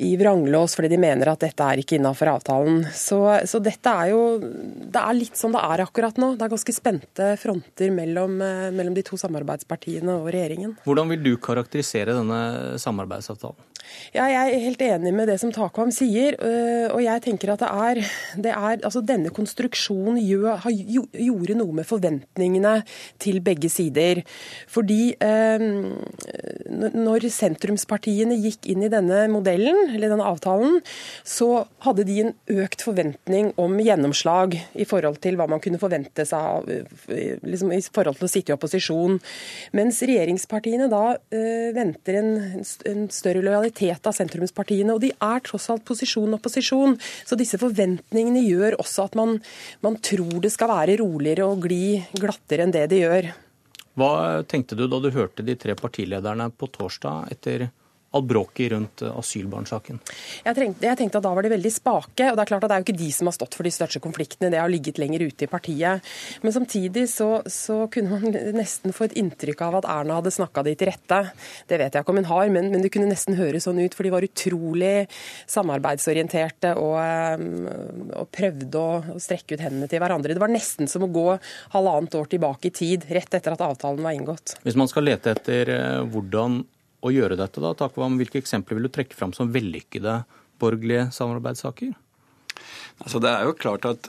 i vranglås fordi de mener at dette er ikke innafor avtalen. Så, så, dette er jo Det er litt sånn det er akkurat nå. Det er ganske spente fronter mellom, mellom de to samarbeidspartiene og regjeringen. Hvordan vil du karakterisere denne samarbeidsavtalen? Ja, jeg er helt enig med det som Takvam sier. Øh, og jeg tenker at det er, det er altså Denne konstruksjonen gjør, gjorde noe med forventningene til begge sider. Fordi eh, når sentrumspartiene gikk inn i denne modellen, eller denne avtalen, så hadde de en økt forventning om gjennomslag i forhold til hva man kunne forvente seg liksom, i forhold til å sitte i opposisjon. Mens regjeringspartiene da eh, venter en, en, større lojalitet av sentrumspartiene. Og de er tross alt posisjon og opposisjon. Så disse forventningene gjør også at man, man tror det skal være roligere og gli glattere enn det de gjør. Hva tenkte du da du hørte de tre partilederne på torsdag etter all bråket rundt eh, asylbarnsaken? Jeg, tenkte, jeg tenkte at da var de veldig spake. og Det er klart at det er jo ikke de som har stått for de største konfliktene, det har ligget lenger ute i partiet. Men samtidig så, så kunne man [laughs] nesten få et inntrykk av at Erna hadde snakka de til rette. Det vet jeg ikke om hun har, men, men, det kunne nesten høres sånn ut. For de var utrolig samarbeidsorienterte og, eh, og prøvde å, å strekke ut hendene til hverandre. Det var nesten som å gå halvannet år tilbake i tid, rett etter at avtalen var inngått. Hvis man skal lete etter eh, hvordan å gjøre dette? da? Takvam, hvilke eksempler vil du trekke fram som vellykkede borgerlige samarbeidssaker? Altså Det er jo klart at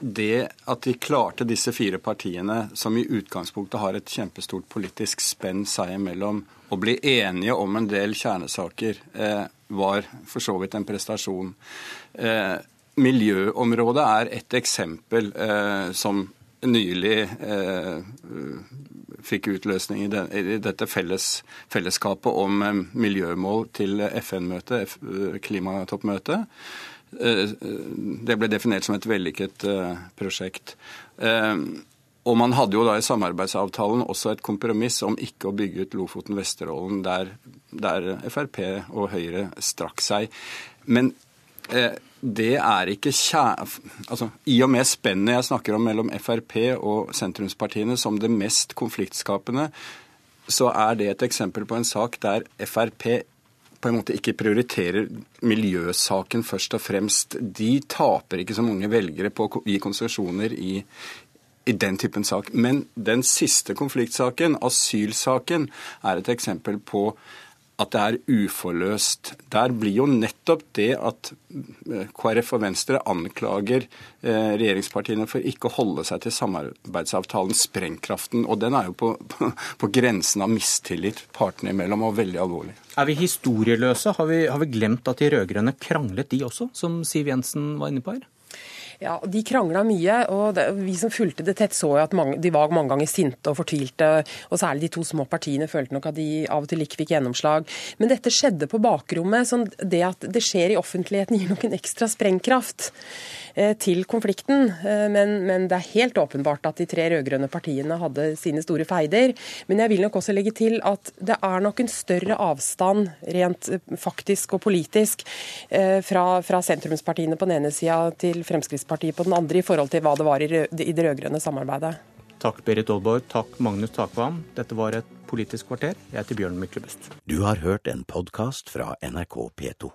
det at vi klarte disse fire partiene, som i utgangspunktet har et kjempestort politisk spenn seg imellom, å bli enige om en del kjernesaker, eh, var for så vidt en prestasjon. Eh, miljøområdet er et eksempel eh, som nylig eh, fikk utløsning i, den, i dette felles, fellesskapet om eh, miljømål til FN-møtet, klimatoppmøtet. Eh, det ble definert som et vellykket prosjekt. Og man hadde jo da i samarbeidsavtalen også et kompromiss om ikke å bygge ut Lofoten-Vesterålen, der, der Frp og Høyre strakk seg. Men det er ikke kjær... Altså, I og med spennet jeg snakker om mellom Frp og sentrumspartiene som det mest konfliktskapende, så er det et eksempel på en sak der Frp på en måte ikke prioriterer miljøsaken først og fremst. De taper ikke så mange velgere på å gi konsesjoner i, i den typen sak. Men den siste konfliktsaken, asylsaken, er et eksempel på at det er uforløst. Der blir jo nettopp det at eh, KrF og Venstre anklager eh, regjeringspartiene for ikke å holde seg til samarbeidsavtalen, sprengkraften. Og den er jo på, [laughs] på grensen av mistillit partene imellom, og veldig alvorlig. Er vi historieløse? Har vi, har vi glemt at de rød-grønne kranglet, de også, som Siv Jensen var inne på her? Ja, De krangla mye, og det, vi som fulgte det tett, så jo at mange, de var mange ganger sinte og fortvilte. og Særlig de to små partiene følte nok at de av og til ikke fikk gjennomslag. Men dette skjedde på bakrommet. sånn Det at det skjer i offentligheten gir nok en ekstra sprengkraft. Eh, til konflikten. Eh, men, men, det er helt åpenbart at de tre rød-grønne partiene hadde sine store feider. Men jeg vil nok også legge til at det er nok en større avstand rent eh, faktisk og politisk fra, fra sentrumspartiene på den ene sida til Fremskrittspartiet på den andre i forhold til hva det var i, i det rød-grønne samarbeidet. Takk Berit Aalborg, takk Magnus Takvam. Dette var et Politisk kvarter. Jeg heter Bjørn Myklebust. Du har hørt en podkast fra NRK P2.